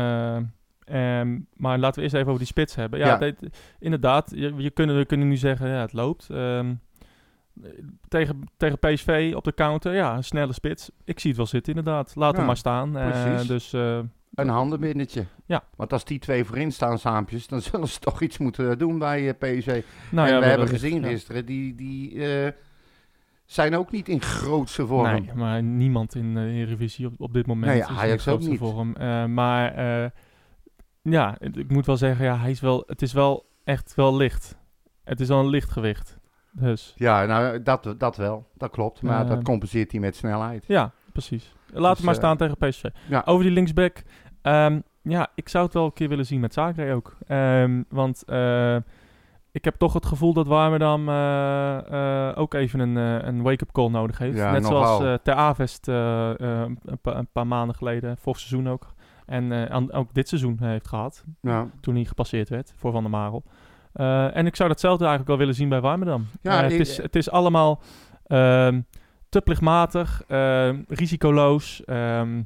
[SPEAKER 1] Ehm, maar laten we eerst even over die spits hebben. Ja, inderdaad. Je, je kunnen, we kunnen nu zeggen, ja, het loopt. Ehm, tegen, tegen PSV op de counter, ja, een snelle spits. Ik zie het wel zitten, inderdaad. Laat
[SPEAKER 2] Ja,
[SPEAKER 1] hem maar staan. Eh, dus eh,
[SPEAKER 2] Een handenbindetje.
[SPEAKER 1] Ja.
[SPEAKER 2] Want als die twee voorin staan saampjes, dan zullen ze toch iets moeten doen bij eh, PSV.
[SPEAKER 1] nou
[SPEAKER 2] en
[SPEAKER 1] ja,
[SPEAKER 2] we hebben gezien
[SPEAKER 1] ja.
[SPEAKER 2] gisteren, die, die, eh, zijn ook niet in grootste vorm.
[SPEAKER 1] Nee, maar niemand in de Eredivisie op, op dit moment
[SPEAKER 2] Nee,
[SPEAKER 1] is in grootste
[SPEAKER 2] niet.
[SPEAKER 1] vorm. Eh, maar eh, ja, ik moet wel zeggen, ja, hij is wel, het is wel echt wel licht. Het is wel een lichtgewicht. Dus
[SPEAKER 2] Ja, nou, dat, dat wel. Dat klopt. Maar
[SPEAKER 1] Eh.
[SPEAKER 2] dat compenseert hij met snelheid.
[SPEAKER 1] ja, precies. Laat
[SPEAKER 2] Dus,
[SPEAKER 1] hem maar
[SPEAKER 2] eh,
[SPEAKER 1] staan tegen PSV.
[SPEAKER 2] Ja.
[SPEAKER 1] Over die linksback. ehm, ja, ik zou het wel een keer willen zien met Zagreb ook. Ehm, want eh, ik heb toch het gevoel dat Warmerdam eh, eh, ook even een, eh, een wake-up call nodig heeft.
[SPEAKER 2] Ja,
[SPEAKER 1] Net zoals eh Ter Avest eh, eh, een, pa- een paar maanden geleden, vorig seizoen ook. En eh, ook dit seizoen heeft gehad,
[SPEAKER 2] Ja.
[SPEAKER 1] toen hij gepasseerd werd voor Van der Marel. Eh, en ik zou datzelfde eigenlijk wel willen zien bij Warmerdam.
[SPEAKER 2] Ja,
[SPEAKER 1] Eh, het, is, het is allemaal ehm, te plichtmatig, ehm, risicoloos. ehm,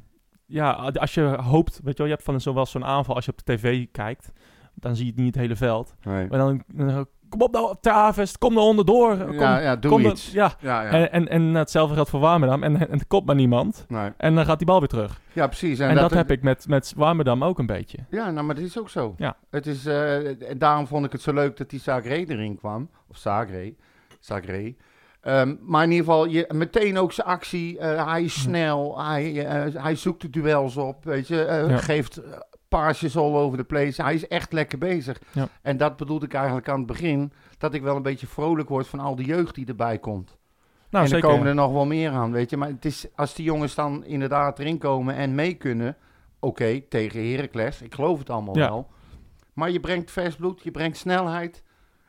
[SPEAKER 1] ja, als je hoopt, weet je wel, je hebt van zowel zo'n aanval als je op de tv kijkt, dan zie je het niet het hele veld.
[SPEAKER 2] Nee.
[SPEAKER 1] Maar dan, dan kom op nou, Ter Avest, kom er onderdoor. Kom,
[SPEAKER 2] ja, ja, doe
[SPEAKER 1] kom
[SPEAKER 2] iets.
[SPEAKER 1] ja.
[SPEAKER 2] Ja, ja.
[SPEAKER 1] En, en, en hetzelfde geldt voor Warmerdam. En, en er komt maar niemand.
[SPEAKER 2] nee.
[SPEAKER 1] En dan gaat die bal weer terug.
[SPEAKER 2] ja precies.
[SPEAKER 1] En, dat, heb ik met, met Warmerdam ook een beetje.
[SPEAKER 2] Ja, nou, maar dat is ook zo.
[SPEAKER 1] Ja.
[SPEAKER 2] Het is, eh, en daarom vond ik het zo leuk dat die Zagré erin kwam. Of Zagré. Zagré. Ehm, maar in ieder geval, je, meteen ook zijn actie. eh, hij is snel. Hij, eh, hij zoekt de duels op. Weet je, geeft paasjes all over the place. Hij is echt lekker bezig.
[SPEAKER 1] Ja.
[SPEAKER 2] En dat bedoelde ik eigenlijk aan het begin. Dat ik wel een beetje vrolijk word van al die jeugd die erbij komt.
[SPEAKER 1] Nou,
[SPEAKER 2] en
[SPEAKER 1] zeker.
[SPEAKER 2] er komen er nog wel meer aan, weet je. Maar het is, als die jongens dan inderdaad erin komen en mee kunnen... Oké, tegen Heracles. Ik geloof het allemaal
[SPEAKER 1] Ja.
[SPEAKER 2] wel. Maar je brengt vers bloed, je brengt snelheid.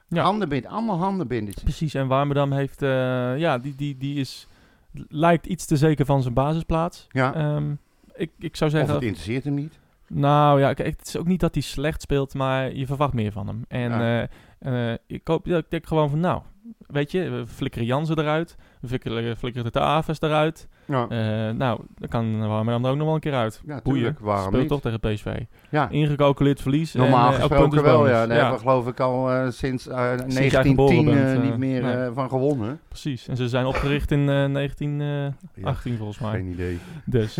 [SPEAKER 1] Ja.
[SPEAKER 2] Handenbind, allemaal handenbindertjes.
[SPEAKER 1] Precies, en Warmerdam heeft, eh, ja, die, die, die is, lijkt iets te zeker van zijn basisplaats.
[SPEAKER 2] Ja,
[SPEAKER 1] Ehm, ik, ik zou
[SPEAKER 2] of
[SPEAKER 1] zeggen,
[SPEAKER 2] het interesseert hem niet.
[SPEAKER 1] Nou ja, kijk, het is ook niet dat hij slecht speelt, maar je verwacht meer van hem. En
[SPEAKER 2] Ja.
[SPEAKER 1] eh, eh, ik, hoop, ik denk gewoon van, nou, weet je, we flikkeren Jansen eruit, we flikkeren, flikkeren de Aves eruit.
[SPEAKER 2] Ja,
[SPEAKER 1] Eh, nou, dan kan Warmerdam er ook nog wel een keer uit.
[SPEAKER 2] ja
[SPEAKER 1] Boeien,
[SPEAKER 2] tuurlijk. Waarom
[SPEAKER 1] speelt
[SPEAKER 2] niet?
[SPEAKER 1] toch tegen PSV.
[SPEAKER 2] Ja,
[SPEAKER 1] Ingecalculeerd verlies.
[SPEAKER 2] normaal
[SPEAKER 1] en, eh,
[SPEAKER 2] gesproken wel.
[SPEAKER 1] bonus.
[SPEAKER 2] Ja, daar hebben we geloof ik al eh, sinds eh,
[SPEAKER 1] jij
[SPEAKER 2] 1910
[SPEAKER 1] geboren
[SPEAKER 2] eh,
[SPEAKER 1] bent, eh,
[SPEAKER 2] niet meer
[SPEAKER 1] nee.
[SPEAKER 2] van gewonnen.
[SPEAKER 1] Precies, en ze zijn opgericht in eh 1918
[SPEAKER 2] Ja,
[SPEAKER 1] volgens mij.
[SPEAKER 2] geen idee.
[SPEAKER 1] Dus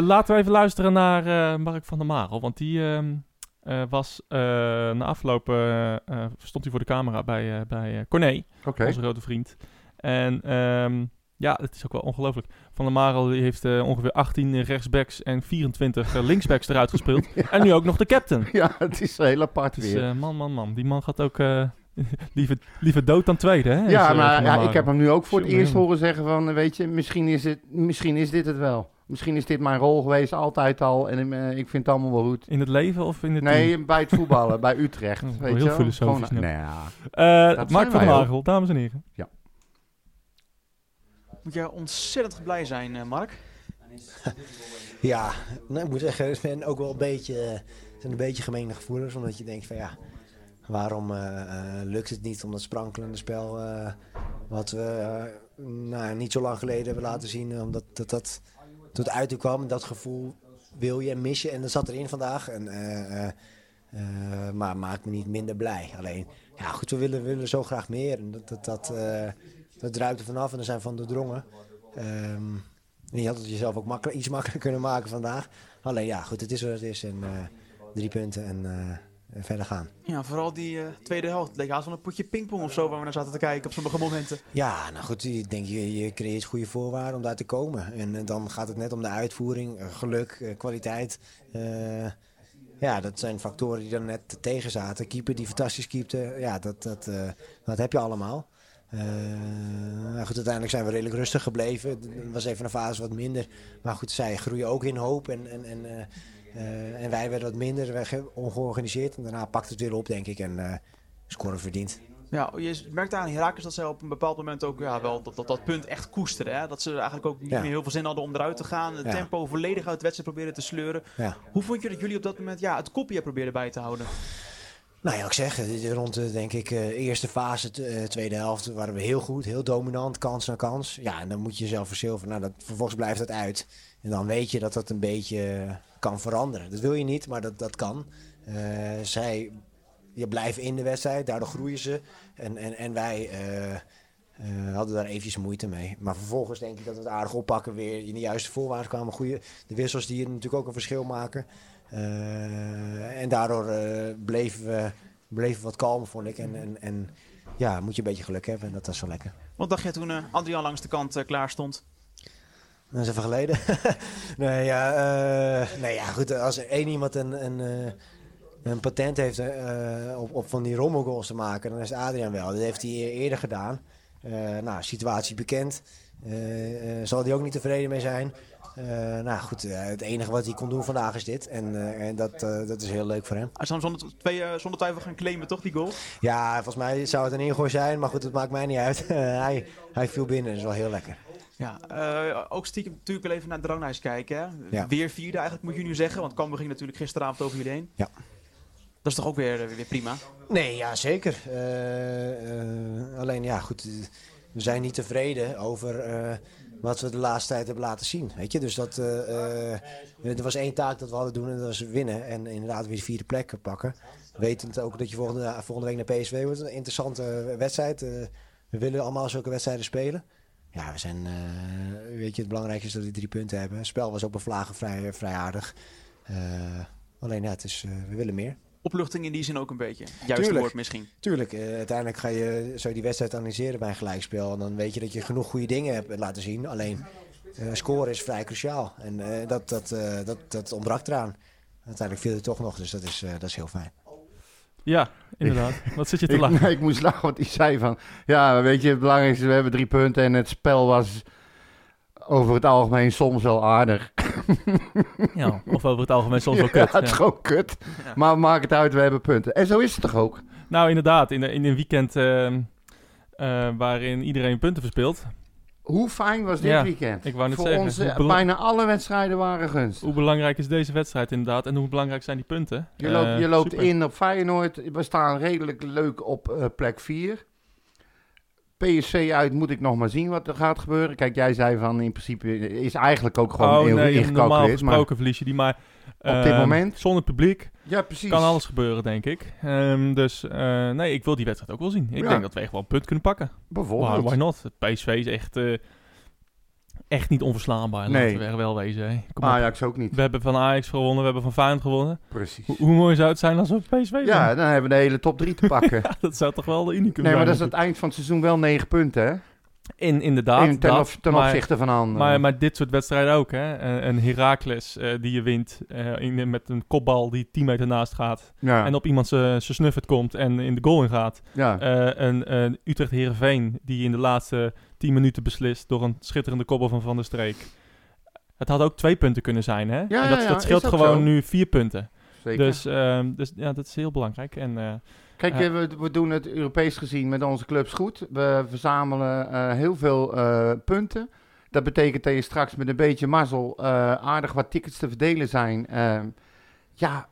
[SPEAKER 1] laten we even luisteren naar Mark van der Marel. Want die eh, was eh, na afloop eh, stond hij voor de camera bij, bij Corné, onze grote vriend. En ehm, ja, het is ook wel ongelooflijk. Van der Marel die heeft ongeveer 18 rechtsbacks en 24 eh, linksbacks eruit gespeeld. En nu ook nog de captain.
[SPEAKER 2] Ja, het is heel apart
[SPEAKER 1] Dus
[SPEAKER 2] weer.
[SPEAKER 1] man, man, man. Die man gaat ook liever, liever dood dan tweede. Hè,
[SPEAKER 2] ja, maar ja, ik heb hem nu ook voor het eerst horen zeggen van, weet je, misschien is, het, misschien is dit het wel. Misschien is dit mijn rol geweest, altijd al. En eh, ik vind het allemaal wel goed.
[SPEAKER 1] In het leven of in het team?
[SPEAKER 2] Nee, bij het voetballen, bij Utrecht.
[SPEAKER 1] Oh,
[SPEAKER 2] weet
[SPEAKER 1] heel
[SPEAKER 2] je wel?
[SPEAKER 1] filosofisch
[SPEAKER 2] Gewoon,
[SPEAKER 1] nu.
[SPEAKER 2] nou ja.
[SPEAKER 1] Eh, Mark van. Marel, dames en heren.
[SPEAKER 5] Moet jij ontzettend blij zijn, eh, Mark.
[SPEAKER 6] Ja, nou, ik moet zeggen, ik ben ook wel een beetje, zijn een beetje gemene gevoelens. Omdat je denkt van ja, waarom lukt het niet om dat sprankelende spel eh, wat we nou, niet zo lang geleden hebben laten zien. Omdat dat, dat tot uiting kwam. Dat gevoel wil je en mis je. En dat zat erin vandaag. En, eh, eh, eh, maar maakt me niet minder blij. Alleen, ja goed, we willen, willen zo graag meer. En dat, dat, dat, dat er vanaf en daar zijn van doordrongen. En je had het jezelf ook iets makkelijker kunnen maken vandaag. Alleen ja, goed, het is wat het is. En drie punten en, en verder gaan.
[SPEAKER 5] Ja, vooral die eh, tweede helft. Het leek haast wel een potje pingpong of zo waar we naar zaten te kijken op sommige momenten.
[SPEAKER 6] Ja, nou goed, ik denk je, je creëert goede voorwaarden om daar te komen. En eh, dan gaat het net om de uitvoering, eh, geluk, kwaliteit. Ja, dat zijn factoren die er net tegen zaten. Keeper die fantastisch keepte, ja, dat, dat, dat heb je allemaal. Nou goed, uiteindelijk zijn we redelijk rustig gebleven. Het was even een fase wat minder. Maar goed, zij groeien ook in hoop. En, en, en, eh, en wij werden wat minder, wij ongeorganiseerd. En daarna pakt het weer op, denk ik. En eh scoren verdiend.
[SPEAKER 5] Ja, je merkt aan Herakles dat zij op een bepaald moment ook ja, wel dat, dat, dat punt echt koesteren. Hè? Dat ze eigenlijk ook niet
[SPEAKER 6] Ja.
[SPEAKER 5] meer heel veel zin hadden om eruit te gaan. Het
[SPEAKER 6] Ja.
[SPEAKER 5] tempo volledig uit de wedstrijd proberen te sleuren. Hoe vond je dat jullie op dat moment ja, het kopje probeerden bij te houden?
[SPEAKER 6] Nou ja, ik zeg, is rond de denk ik eh, eerste fase, eh, tweede helft, waren we heel goed, heel dominant, kans na kans. Ja, en dan moet je jezelf verzilveren. Nou, dat, vervolgens blijft dat uit. En dan weet je dat dat een beetje eh, kan veranderen. Dat wil je niet, maar dat, dat kan. Eh, zij je blijven in de wedstrijd, daardoor groeien ze. En, en, en wij eh, eh, hadden daar eventjes moeite mee. Maar vervolgens denk ik dat we het aardig oppakken, weer in de juiste voorwaarts kwamen. Goeie, de wissels die natuurlijk ook een verschil maken. Eh, en daardoor eh, bleven, we, bleven wat kalmer, vond ik. En, en, en ja, moet je een beetje geluk hebben en dat is wel lekker.
[SPEAKER 5] Wat dacht jij toen eh, Adriaan langs de kant eh, klaar stond?
[SPEAKER 6] Dat is even geleden. nee, ja, nee, ja, goed. Als er één iemand een, een, een patent heeft op, op van die rommelgoals te maken, dan is het Adriaan wel. Dat heeft hij e- eerder gedaan. Nou, situatie bekend. Zal hij ook niet tevreden mee zijn. Eh, nou goed, eh, het enige wat hij kon doen vandaag is dit. En, eh, en dat, dat is heel leuk voor hem.
[SPEAKER 5] Hij zou hem zonder, twee, zonder twijfel gaan claimen, toch, die goal?
[SPEAKER 6] Ja, volgens mij zou het een ingooi zijn. Maar goed, het maakt mij niet uit. hij, hij viel binnen. Dat is wel heel lekker.
[SPEAKER 5] Ja, ook stiekem natuurlijk wel even naar Dranghuis kijken. Hè?
[SPEAKER 6] Ja.
[SPEAKER 5] Weer vierde eigenlijk, moet je nu zeggen. Want Cambuur ging natuurlijk gisteravond over jullie heen.
[SPEAKER 6] Ja.
[SPEAKER 5] Dat is toch ook weer, weer prima?
[SPEAKER 6] Nee, ja, zeker. Alleen, ja, goed. We zijn niet tevreden over wat we de laatste tijd hebben laten zien. Weet je, dus dat. eh, eh, er was één taak dat we hadden doen en dat was winnen. En inderdaad weer de vierde plek pakken. Wetend ook dat je volgende, volgende week naar PSV wordt. Een interessante wedstrijd. Eh, we willen allemaal zulke wedstrijden spelen. Ja, we zijn. weet je, het belangrijkste is dat we drie punten hebben. Het spel was op een vlagen vrij, vrij aardig. Alleen, ja, het is, we willen meer.
[SPEAKER 5] Opluchting in die zin ook een beetje. Juist
[SPEAKER 6] Tuurlijk.
[SPEAKER 5] woord misschien.
[SPEAKER 6] Tuurlijk, eh, uiteindelijk ga je, je die wedstrijd analyseren bij een gelijkspel. En dan weet je dat je genoeg goede dingen hebt laten zien. Alleen, eh scoren is vrij cruciaal. En eh, dat, dat, eh, dat, dat ontbrak eraan. Uiteindelijk viel het toch nog, dus dat is, eh, dat is heel fijn.
[SPEAKER 1] Ja, inderdaad. Wat zit je te
[SPEAKER 2] Ik,
[SPEAKER 1] lachen?
[SPEAKER 2] nee, ik moest lachen, want hij zei van... Ja, weet je, het belangrijkste, we hebben drie punten en het spel was over het algemeen soms wel aardig.
[SPEAKER 1] Ja, of over het algemeen soms wel
[SPEAKER 2] Ja,
[SPEAKER 1] kut.
[SPEAKER 2] het is
[SPEAKER 1] ja.
[SPEAKER 2] gewoon kut.
[SPEAKER 5] Ja.
[SPEAKER 2] Maar maak het uit, we hebben punten. En zo is het toch ook?
[SPEAKER 1] Nou, inderdaad. In, in een weekend ehm, eh, waarin iedereen punten verspeelt.
[SPEAKER 2] Hoe fijn was dit
[SPEAKER 1] Ja,
[SPEAKER 2] weekend?
[SPEAKER 1] ik wou net
[SPEAKER 2] Voor
[SPEAKER 1] zeggen,
[SPEAKER 2] eh, bijna alle wedstrijden waren gunst.
[SPEAKER 1] Hoe belangrijk is deze wedstrijd inderdaad? En hoe belangrijk zijn die punten?
[SPEAKER 2] Je loopt,
[SPEAKER 1] Eh,
[SPEAKER 2] je loopt
[SPEAKER 1] super.
[SPEAKER 2] in op Feyenoord. We staan redelijk leuk op eh, plek 4. PSV uit moet ik nog maar zien wat er gaat gebeuren. Kijk, jij zei van in principe is eigenlijk ook gewoon
[SPEAKER 1] oh,
[SPEAKER 2] heel
[SPEAKER 1] nee, normaal
[SPEAKER 2] ingecalculeerd. Maar
[SPEAKER 1] gesproken verlies je die, maar...
[SPEAKER 2] dit
[SPEAKER 1] ehm,
[SPEAKER 2] moment?
[SPEAKER 1] Zonder publiek
[SPEAKER 2] ja, precies.
[SPEAKER 1] kan alles gebeuren, denk ik. Ehm, dus eh, nee, ik wil die wedstrijd ook wel zien. Ik
[SPEAKER 2] Ja.
[SPEAKER 1] denk dat we echt wel een punt kunnen pakken.
[SPEAKER 2] Bijvoorbeeld.
[SPEAKER 1] Why, why not? Het PSV is echt, eh, echt niet onverslaanbaar,
[SPEAKER 2] Nee.
[SPEAKER 1] laten we er wel wezen. hè. Kom op.
[SPEAKER 2] Ajax ook niet.
[SPEAKER 1] We hebben van Ajax gewonnen, we hebben van Feyenoord gewonnen.
[SPEAKER 2] Precies.
[SPEAKER 1] Hoe, hoe mooi zou het zijn als we PSV
[SPEAKER 2] Ja, dan hebben we de hele top 3 te pakken.
[SPEAKER 1] Dat zou toch wel de unicum
[SPEAKER 2] nee,
[SPEAKER 1] zijn?
[SPEAKER 2] maar dat is het eind van het seizoen wel 9 punten, hè?
[SPEAKER 1] In, inderdaad.
[SPEAKER 2] In, ten,
[SPEAKER 1] dat,
[SPEAKER 2] ten
[SPEAKER 1] maar-
[SPEAKER 2] opzichte van anderen.
[SPEAKER 1] Maar, maar dit soort wedstrijden ook, hè. Een, een Heracles eh, die je wint eh, in, met een kopbal die 10 meter naast gaat.
[SPEAKER 2] ja,
[SPEAKER 1] En op iemand zijn snuffert komt en in de goal ingaat.
[SPEAKER 2] ja.
[SPEAKER 1] Eh, een, een Utrecht Heerenveen die in de laatste 10 minuten beslist door een schitterende koppel van Van der Streek. Het had ook twee punten kunnen zijn, hè?
[SPEAKER 2] Ja,
[SPEAKER 1] en dat, dat scheelt gewoon
[SPEAKER 2] zo.
[SPEAKER 1] nu vier punten.
[SPEAKER 2] Zeker.
[SPEAKER 1] Dus, ehm, dus ja, dat is heel belangrijk. En eh,
[SPEAKER 2] Kijk, eh, we, we doen het Europees gezien met onze clubs goed. We verzamelen eh, heel veel eh, punten. Dat betekent dat je straks met een beetje mazzel aardig wat tickets te verdelen zijn. Ehm, ja,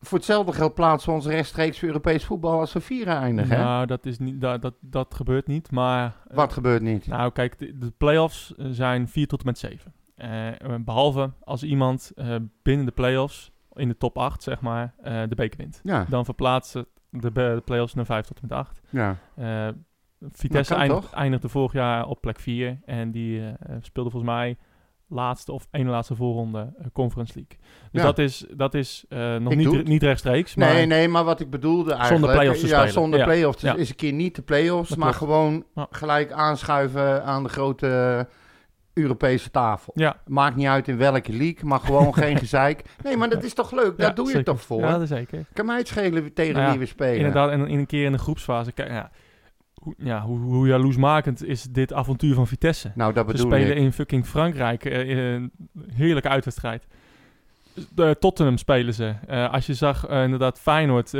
[SPEAKER 2] voor hetzelfde geld plaatsen we ons rechtstreeks voor Europees voetbal als we vieren eindigen. hè?
[SPEAKER 1] nou, dat, is niet, dat, dat, dat gebeurt niet. Maar
[SPEAKER 2] Wat gebeurt niet?
[SPEAKER 1] Nou, kijk, de, de play-offs zijn 4 tot en met 7. Eh, eh, behalve als iemand binnen de play-offs, in de top 8 zeg maar, de beker wint.
[SPEAKER 2] Ja,
[SPEAKER 1] Dan verplaatsen de, de play-offs naar 5 tot en met 8.
[SPEAKER 2] ja.
[SPEAKER 1] Eh, Vitesse eindigt, eindigde vorig jaar op plek 4 en die eh, speelde volgens mij laatste of ene laatste voorronde eh, Conference League. Dus
[SPEAKER 2] Ja.
[SPEAKER 1] dat is, dat is nog
[SPEAKER 2] Ik
[SPEAKER 1] niet, niet rechtstreeks. Maar
[SPEAKER 2] Nee, nee, maar wat ik bedoelde eigenlijk...
[SPEAKER 1] play-offs te
[SPEAKER 2] ja,
[SPEAKER 1] spelen.
[SPEAKER 2] zonder
[SPEAKER 1] Ja.
[SPEAKER 2] play-offs. Dus
[SPEAKER 1] Ja.
[SPEAKER 2] is een keer niet de play-offs, maar
[SPEAKER 1] klopt.
[SPEAKER 2] gewoon gelijk aanschuiven aan de grote Europese tafel.
[SPEAKER 1] Ja,
[SPEAKER 2] Maakt niet uit in welke league, maar gewoon geen gezeik. Nee, maar dat is toch leuk? Daar
[SPEAKER 1] ja,
[SPEAKER 2] doe je
[SPEAKER 1] zeker.
[SPEAKER 2] het toch voor?
[SPEAKER 1] Ja, dat zeker.
[SPEAKER 2] Kan mij het schelen tegen
[SPEAKER 1] Nou ja,
[SPEAKER 2] wie we spelen?
[SPEAKER 1] Inderdaad, en in een keer in de groepsfase. Kijk, ja, hoe, ja, hoe, hoe jaloersmakend is dit avontuur van Vitesse?
[SPEAKER 2] Nou, dat
[SPEAKER 1] Ze
[SPEAKER 2] bedoel
[SPEAKER 1] spelen
[SPEAKER 2] ik.
[SPEAKER 1] in fucking Frankrijk. eh, een heerlijke uitwedstrijd. De Tottenham spelen ze. Eh, als je zag, eh, inderdaad, Feyenoord,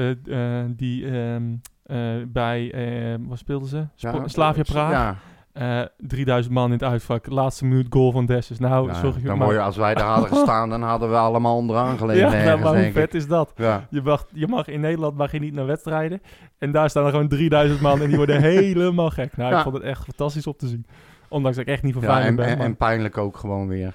[SPEAKER 1] die ehm, eh, bij, wat speelden ze?
[SPEAKER 2] Ja,
[SPEAKER 1] Slavia Praag.
[SPEAKER 2] Ja,
[SPEAKER 1] Eh, 3000 man in het uitvak. Laatste minuut goal van Dessus. Nou,
[SPEAKER 2] ja,
[SPEAKER 1] sorry.
[SPEAKER 2] dan
[SPEAKER 1] maar-
[SPEAKER 2] mooi, als wij daar hadden gestaan, dan hadden we allemaal onderaan gelegen.
[SPEAKER 1] ja, nou,
[SPEAKER 2] ergens,
[SPEAKER 1] maar hoe vet is dat?
[SPEAKER 2] Ja.
[SPEAKER 1] Je mag, je mag in Nederland mag je niet naar wedstrijden. En daar staan er gewoon 3000 man en die worden helemaal gek. Nou,
[SPEAKER 2] Ja.
[SPEAKER 1] ik vond het echt fantastisch op te zien. Ondanks dat ik echt niet van
[SPEAKER 2] Ja, en,
[SPEAKER 1] ben.
[SPEAKER 2] en, en pijnlijk ook gewoon weer.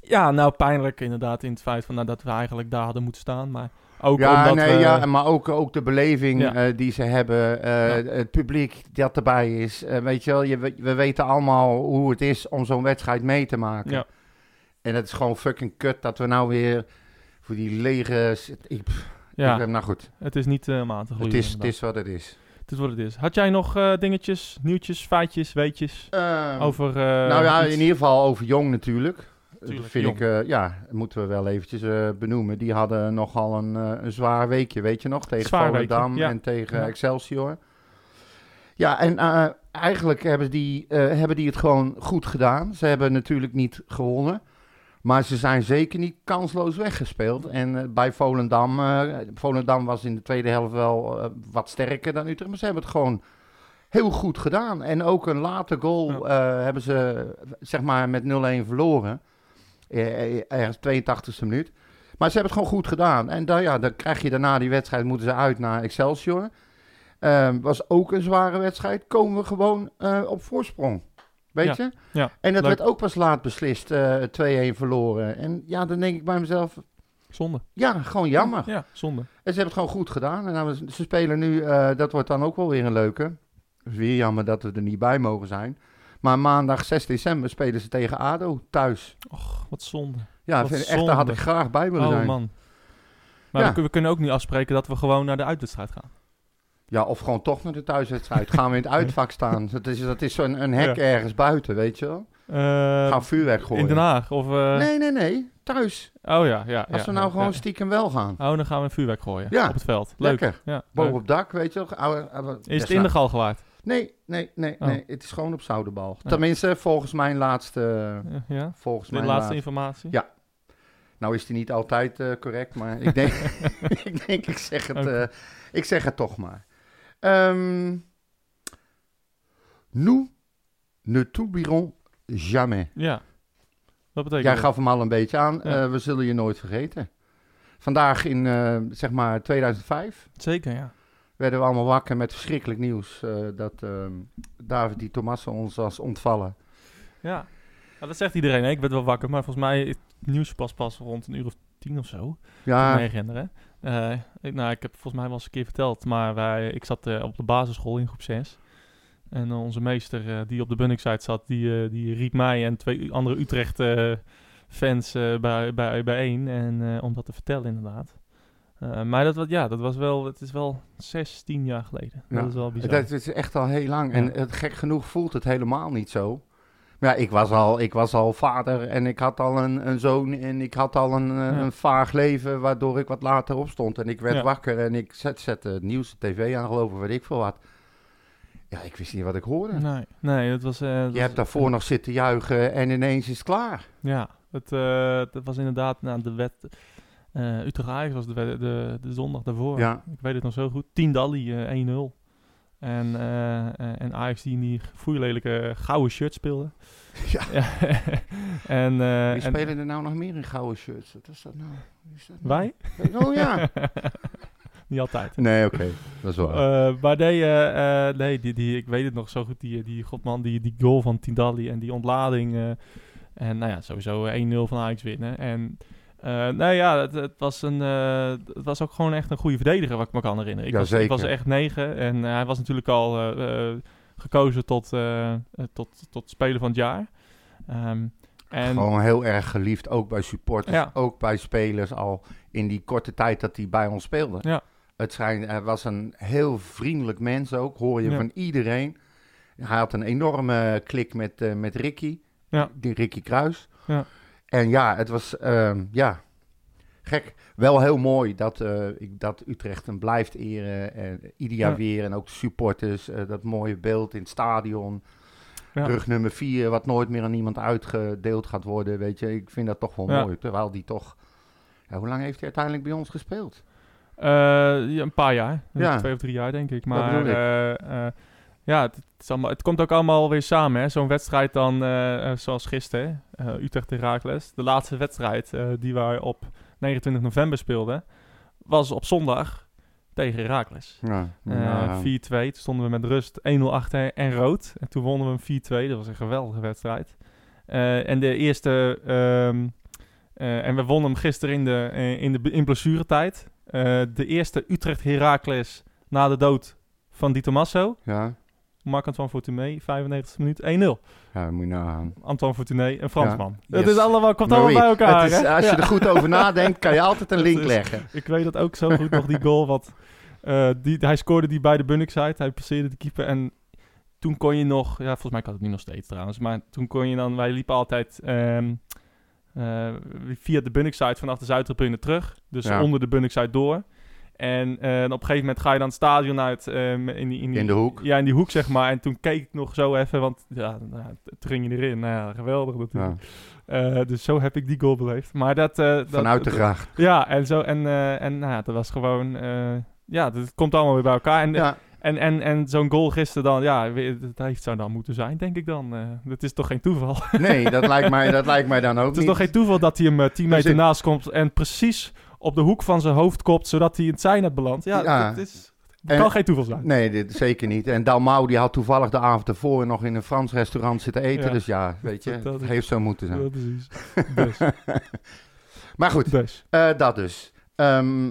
[SPEAKER 1] ja, nou pijnlijk inderdaad in het feit van, nou, dat we eigenlijk daar hadden moeten staan. Maar ook
[SPEAKER 2] Ja,
[SPEAKER 1] omdat
[SPEAKER 2] nee,
[SPEAKER 1] we...
[SPEAKER 2] ja, maar ook, ook de beleving
[SPEAKER 1] Ja.
[SPEAKER 2] eh, die ze hebben, eh,
[SPEAKER 1] Ja.
[SPEAKER 2] het publiek dat erbij is. Eh, weet je wel, je, we- we weten allemaal hoe het is om zo'n wedstrijd mee te maken.
[SPEAKER 1] Ja.
[SPEAKER 2] En het is gewoon fucking kut dat we nou weer voor die lege... Ik,
[SPEAKER 1] ja,
[SPEAKER 2] ik- nou goed,
[SPEAKER 1] het is niet te
[SPEAKER 2] het is, het is wat het is.
[SPEAKER 1] het is wat het is. Had jij nog dingetjes, nieuwtjes, feitjes, weetjes
[SPEAKER 2] Ehm,
[SPEAKER 1] over...
[SPEAKER 2] nou ja,
[SPEAKER 1] iets?
[SPEAKER 2] in ieder geval over Jong natuurlijk.
[SPEAKER 1] Tuurlijk,
[SPEAKER 2] dat vind
[SPEAKER 1] Jong.
[SPEAKER 2] ik, eh, ja, moeten we wel eventjes eh, benoemen. Die hadden nogal een, eh, een zwaar weekje, weet je nog? Tegen
[SPEAKER 1] Zwaar
[SPEAKER 2] Volendam
[SPEAKER 1] ja.
[SPEAKER 2] en tegen
[SPEAKER 1] Ja.
[SPEAKER 2] Excelsior. Ja, en eigenlijk hebben die, hebben die het gewoon goed gedaan. Ze hebben natuurlijk niet gewonnen. Maar ze zijn zeker niet kansloos weggespeeld. En bij Volendam, Volendam was in de tweede helft wel wat sterker dan Utrecht. Maar ze hebben het gewoon heel goed gedaan. En ook een late goal hebben ze zeg maar met 0-1 verloren. Eh, eh, ergens 82e minuut. Maar ze hebben het gewoon goed gedaan. En dan, ja, dan krijg je daarna die wedstrijd, moeten ze uit naar Excelsior. Ehm, was ook een zware wedstrijd. Komen we gewoon eh, op voorsprong. Weet
[SPEAKER 1] Ja,
[SPEAKER 2] je?
[SPEAKER 1] ja,
[SPEAKER 2] en dat
[SPEAKER 1] leuk.
[SPEAKER 2] werd ook pas laat beslist, eh 2-1 verloren. En ja, dan denk ik bij mezelf,
[SPEAKER 1] Zonde.
[SPEAKER 2] ja, gewoon jammer.
[SPEAKER 1] Ja, zonde.
[SPEAKER 2] En ze hebben het gewoon goed gedaan. En nou, ze spelen nu, dat wordt dan ook wel weer een leuke. Weer jammer dat we er niet bij mogen zijn. Maar maandag 6 december spelen ze tegen ADO thuis.
[SPEAKER 1] Och, wat zonde.
[SPEAKER 2] Ja,
[SPEAKER 1] Wat
[SPEAKER 2] vind, echt, daar had ik graag bij willen
[SPEAKER 1] Oh
[SPEAKER 2] zijn.
[SPEAKER 1] man. Maar
[SPEAKER 2] Ja.
[SPEAKER 1] we, kun- we kunnen ook niet afspreken dat we gewoon naar de uitwedstrijd gaan.
[SPEAKER 2] Ja, of gewoon toch naar de thuiswedstrijd. Gaan we in het uitvak staan. Dat is, dat is zo'n een hek ergens buiten, weet je wel.
[SPEAKER 1] Eh,
[SPEAKER 2] Gaan vuurwerk gooien.
[SPEAKER 1] in Den Haag? Of, eh,
[SPEAKER 2] Nee, nee, nee. Thuis.
[SPEAKER 1] Oh ja, ja.
[SPEAKER 2] Als
[SPEAKER 1] ja,
[SPEAKER 2] we nou gewoon stiekem wel gaan.
[SPEAKER 1] Oh, dan gaan we een vuurwerk gooien.
[SPEAKER 2] Ja.
[SPEAKER 1] Op het veld. Leuk.
[SPEAKER 2] Lekker.
[SPEAKER 1] Ja,
[SPEAKER 2] Boven op dak, weet je wel.
[SPEAKER 1] Is het in de
[SPEAKER 2] wel.
[SPEAKER 1] Galgenwaard?
[SPEAKER 2] Nee, nee, nee,
[SPEAKER 1] Oh.
[SPEAKER 2] nee. Het is gewoon op Zoudenbal.
[SPEAKER 1] Ja.
[SPEAKER 2] Tenminste, volgens mijn laatste...
[SPEAKER 1] Ja, ja.
[SPEAKER 2] Volgens
[SPEAKER 1] De
[SPEAKER 2] mijn
[SPEAKER 1] laatste
[SPEAKER 2] laatste.
[SPEAKER 1] informatie?
[SPEAKER 2] Ja. Nou is die niet altijd eh, correct, maar ik denk, ik, denk ik, zeg het, eh, ik zeg het toch maar. Ehm nous ne t'oublierons jamais.
[SPEAKER 1] Ja. Wat betekent
[SPEAKER 2] Jij
[SPEAKER 1] dat?
[SPEAKER 2] gaf hem al een beetje aan.
[SPEAKER 1] Ja.
[SPEAKER 2] eh, we zullen je nooit vergeten. Vandaag in, zeg maar, 2005
[SPEAKER 1] Zeker, ja.
[SPEAKER 2] Werden we allemaal wakker met verschrikkelijk nieuws. eh, dat ehm, David Di Tommaso ons was ontvallen.
[SPEAKER 1] Ja. Dat zegt iedereen. hè. Ik werd wel wakker, maar volgens mij is het nieuws pas pas rond een uur of tien of zo. Kan ik
[SPEAKER 2] Ja,
[SPEAKER 1] herinneren. Eh, ik, nou, ik heb volgens mij wel eens een keer verteld, maar wij, ik zat eh, op de basisschool in groep 6. En onze meester die op de Bunningside zat, die, die riep mij en twee andere Utrecht fans bij, bij, bijeen. En, om dat te vertellen inderdaad. Eh, maar dat, was- ja, dat was wel, het is wel 16 jaar geleden.
[SPEAKER 2] Ja.
[SPEAKER 1] Dat is wel bizar.
[SPEAKER 2] dat is echt al heel lang. En het, gek genoeg voelt het helemaal niet zo. Maar ja, ik was al, ik was al vader en ik had al een, een zoon en ik had al een, eh,
[SPEAKER 1] Ja.
[SPEAKER 2] een vaag leven, waardoor ik wat later opstond. En ik werd
[SPEAKER 1] Ja.
[SPEAKER 2] wakker en ik zet, zette het nieuws, de tv aan, geloof ik, weet ik veel wat. Ja, ik wist niet wat ik hoorde.
[SPEAKER 1] Nee, nee, dat was... eh, dat
[SPEAKER 2] Je
[SPEAKER 1] was-
[SPEAKER 2] hebt daarvoor nog zitten juichen en ineens is het klaar.
[SPEAKER 1] Ja, het, dat was inderdaad nou, de wet. Eh Utrecht Ajax was de, de, de zondag daarvoor.
[SPEAKER 2] Ja.
[SPEAKER 1] Ik weet het nog zo goed. 10 Dali, eh 1-0. En, eh, eh, en Ajax die in die foeilelijke gouden shirt speelde.
[SPEAKER 2] Ja.
[SPEAKER 1] en, eh,
[SPEAKER 2] Wie
[SPEAKER 1] en
[SPEAKER 2] spelen er nou nog meer in gouden shirts? Wat is dat nou? Is dat nou?
[SPEAKER 1] wij?
[SPEAKER 2] Oh ja.
[SPEAKER 1] Niet altijd.
[SPEAKER 2] Nee, oké. Dat is waar.
[SPEAKER 1] Eh, maar nee, nee die, die, ik weet het nog zo goed. Die, die godman, die, die goal van Tindalli en die ontlading. eh, en nou ja, sowieso 1-0 van Ajax winnen. En nou ja, het, het, was een, eh, het was ook gewoon echt een goede verdediger, wat ik me kan herinneren. Ik,
[SPEAKER 2] Ja,
[SPEAKER 1] was, ik was
[SPEAKER 2] zeker.
[SPEAKER 1] echt negen en eh, hij was natuurlijk al gekozen tot, tot, tot speler van het jaar. Ehm, en
[SPEAKER 2] Gewoon heel erg geliefd, ook bij supporters,
[SPEAKER 1] Ja.
[SPEAKER 2] ook bij spelers al in die korte tijd dat hij bij ons speelde.
[SPEAKER 1] Ja.
[SPEAKER 2] Het schijnt, hij was een heel vriendelijk mens ook, hoor je
[SPEAKER 1] Ja.
[SPEAKER 2] van iedereen. Hij had een enorme klik met, met Ricky,
[SPEAKER 1] Ja.
[SPEAKER 2] die Ricky Kruis.
[SPEAKER 1] Ja.
[SPEAKER 2] En ja, het was, ehm, ja, gek. Wel heel mooi dat, eh, ik, dat Utrecht hem blijft eren, en ieder jaar
[SPEAKER 1] Ja.
[SPEAKER 2] weer. En ook de supporters, eh, dat mooie beeld in het stadion.
[SPEAKER 1] Ja.
[SPEAKER 2] Rug nummer 4, wat nooit meer aan iemand uitgedeeld gaat worden, weet je. Ik vind dat toch wel
[SPEAKER 1] Ja.
[SPEAKER 2] mooi, terwijl die toch... Ja, hoe lang heeft hij uiteindelijk bij ons gespeeld?
[SPEAKER 1] Eh, een paar jaar.
[SPEAKER 2] Ja.
[SPEAKER 1] Twee of drie jaar, denk ik. Maar
[SPEAKER 2] ik.
[SPEAKER 1] Ja, het, is allemaal, het komt ook allemaal weer samen. hè. Zo'n wedstrijd dan, eh, zoals gisteren, eh, Utrecht Herakles. De laatste wedstrijd eh, die wij op 29 november speelden, was op zondag tegen Herakles.
[SPEAKER 2] Ja,
[SPEAKER 1] Eh, 4-2. Toen stonden we met rust 1-0 achter en rood. En toen wonnen we hem 4-2. Dat was een geweldige wedstrijd. En de eerste... eh, en we wonnen hem gisteren in de, in de in blessuretijd. De eerste Utrecht Heracles na de dood van Di Tommaso.
[SPEAKER 2] ja,
[SPEAKER 1] Marc-Antoine Fortuné, 95e minuut, 1-0.
[SPEAKER 2] ja, moet je nagaan.
[SPEAKER 1] Antoine Fortuné, een Fransman.
[SPEAKER 2] Ja,
[SPEAKER 1] Het is allemaal, komt allemaal bij elkaar,
[SPEAKER 2] het is- als je
[SPEAKER 1] Ja.
[SPEAKER 2] er goed over nadenkt, kan je altijd een link
[SPEAKER 1] is-
[SPEAKER 2] leggen.
[SPEAKER 1] Ik weet dat ook zo goed nog, die goal. Wat, Eh, die, hij scoorde die bij de Bunnickside. Hij passeerde de keeper. En toen kon je nog... Ja, volgens mij kan het nu nog steeds trouwens. Maar toen kon je dan... Wij liepen altijd ehm, eh, via de Bunnickside vanaf de Zuidtribune terug. Dus
[SPEAKER 2] Ja.
[SPEAKER 1] onder de Bunnickside door. En eh, op een gegeven moment ga je dan het stadion uit ehm, in, die, in, die,
[SPEAKER 2] In de hoek.
[SPEAKER 1] Ja, in die hoek zeg maar. En toen keek ik nog zo even, want ja, nou, toen ging je erin. Nou ja, geweldig natuurlijk.
[SPEAKER 2] Ja,
[SPEAKER 1] Eh, dus zo heb ik die goal beleefd. Maar dat... eh, dat
[SPEAKER 2] vanuit de gracht.
[SPEAKER 1] Ja, en zo. En, en nou ja, dat was gewoon... ja, dat komt allemaal weer bij elkaar. En,
[SPEAKER 2] Ja,
[SPEAKER 1] en, en, en zo'n goal gisteren dan... Ja, dat heeft zo dan moeten zijn, denk ik dan. Eh dat is toch geen toeval?
[SPEAKER 2] nee, dat lijkt mij, dat lijkt mij dan ook
[SPEAKER 1] Het is
[SPEAKER 2] niet.
[SPEAKER 1] toch geen toeval dat hij hem eh, 10 meter naast komt... en precies op de hoek van zijn hoofd kopt... zodat hij in het zijnet belandt. Ja,
[SPEAKER 2] Ja.
[SPEAKER 1] dat is...
[SPEAKER 2] En-
[SPEAKER 1] kan geen toeval zijn.
[SPEAKER 2] Nee, dit, zeker niet. En Dalmau die had toevallig de avond ervoor nog in een Frans restaurant zitten eten.
[SPEAKER 1] Ja.
[SPEAKER 2] Dus ja, weet je,
[SPEAKER 1] Dat- dat-
[SPEAKER 2] het heeft zo moeten zijn.
[SPEAKER 1] Ja, precies. Dus,
[SPEAKER 2] Maar goed,
[SPEAKER 1] dus.
[SPEAKER 2] eh, dat dus. Ehm,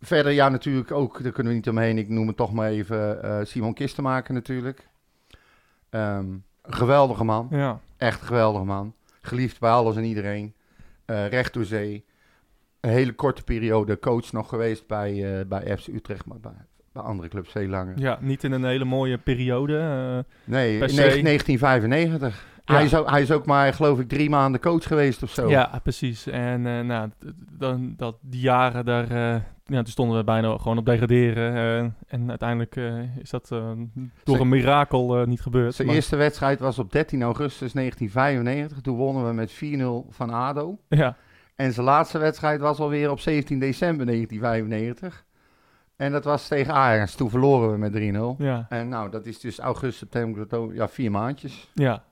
[SPEAKER 2] verder, ja, natuurlijk ook, daar kunnen we niet omheen. Ik noem het toch maar even eh, Simon Kistenmaker natuurlijk. Ehm, geweldige man.
[SPEAKER 1] Ja.
[SPEAKER 2] Echt een geweldige man. Geliefd bij alles en iedereen. Eh, recht door zee. Een hele korte periode coach nog geweest bij, eh bij FC Utrecht, maar bij, bij andere clubs veel langer.
[SPEAKER 1] ja, niet in een hele mooie periode. eh,
[SPEAKER 2] Nee,
[SPEAKER 1] Per
[SPEAKER 2] in
[SPEAKER 1] se.
[SPEAKER 2] 1995.
[SPEAKER 1] Ja.
[SPEAKER 2] Hij, is ook, hij is ook maar, geloof ik, drie maanden coach geweest of zo.
[SPEAKER 1] Ja, precies. En eh, nou, dan, dat, die jaren daar, ja, toen stonden we bijna gewoon op degraderen. en uiteindelijk is dat door een mirakel niet gebeurd.
[SPEAKER 2] Zijn
[SPEAKER 1] Maar-
[SPEAKER 2] eerste wedstrijd was op 13 augustus 1995. Toen wonnen we met 4-0 van ADO.
[SPEAKER 1] Ja,
[SPEAKER 2] En zijn laatste wedstrijd was alweer op 17 december 1995. En dat was tegen Ajax. Toen verloren we met 3-0.
[SPEAKER 1] ja,
[SPEAKER 2] En nou, dat is dus augustus, september, oktober, ja, vier maandjes.
[SPEAKER 1] ja.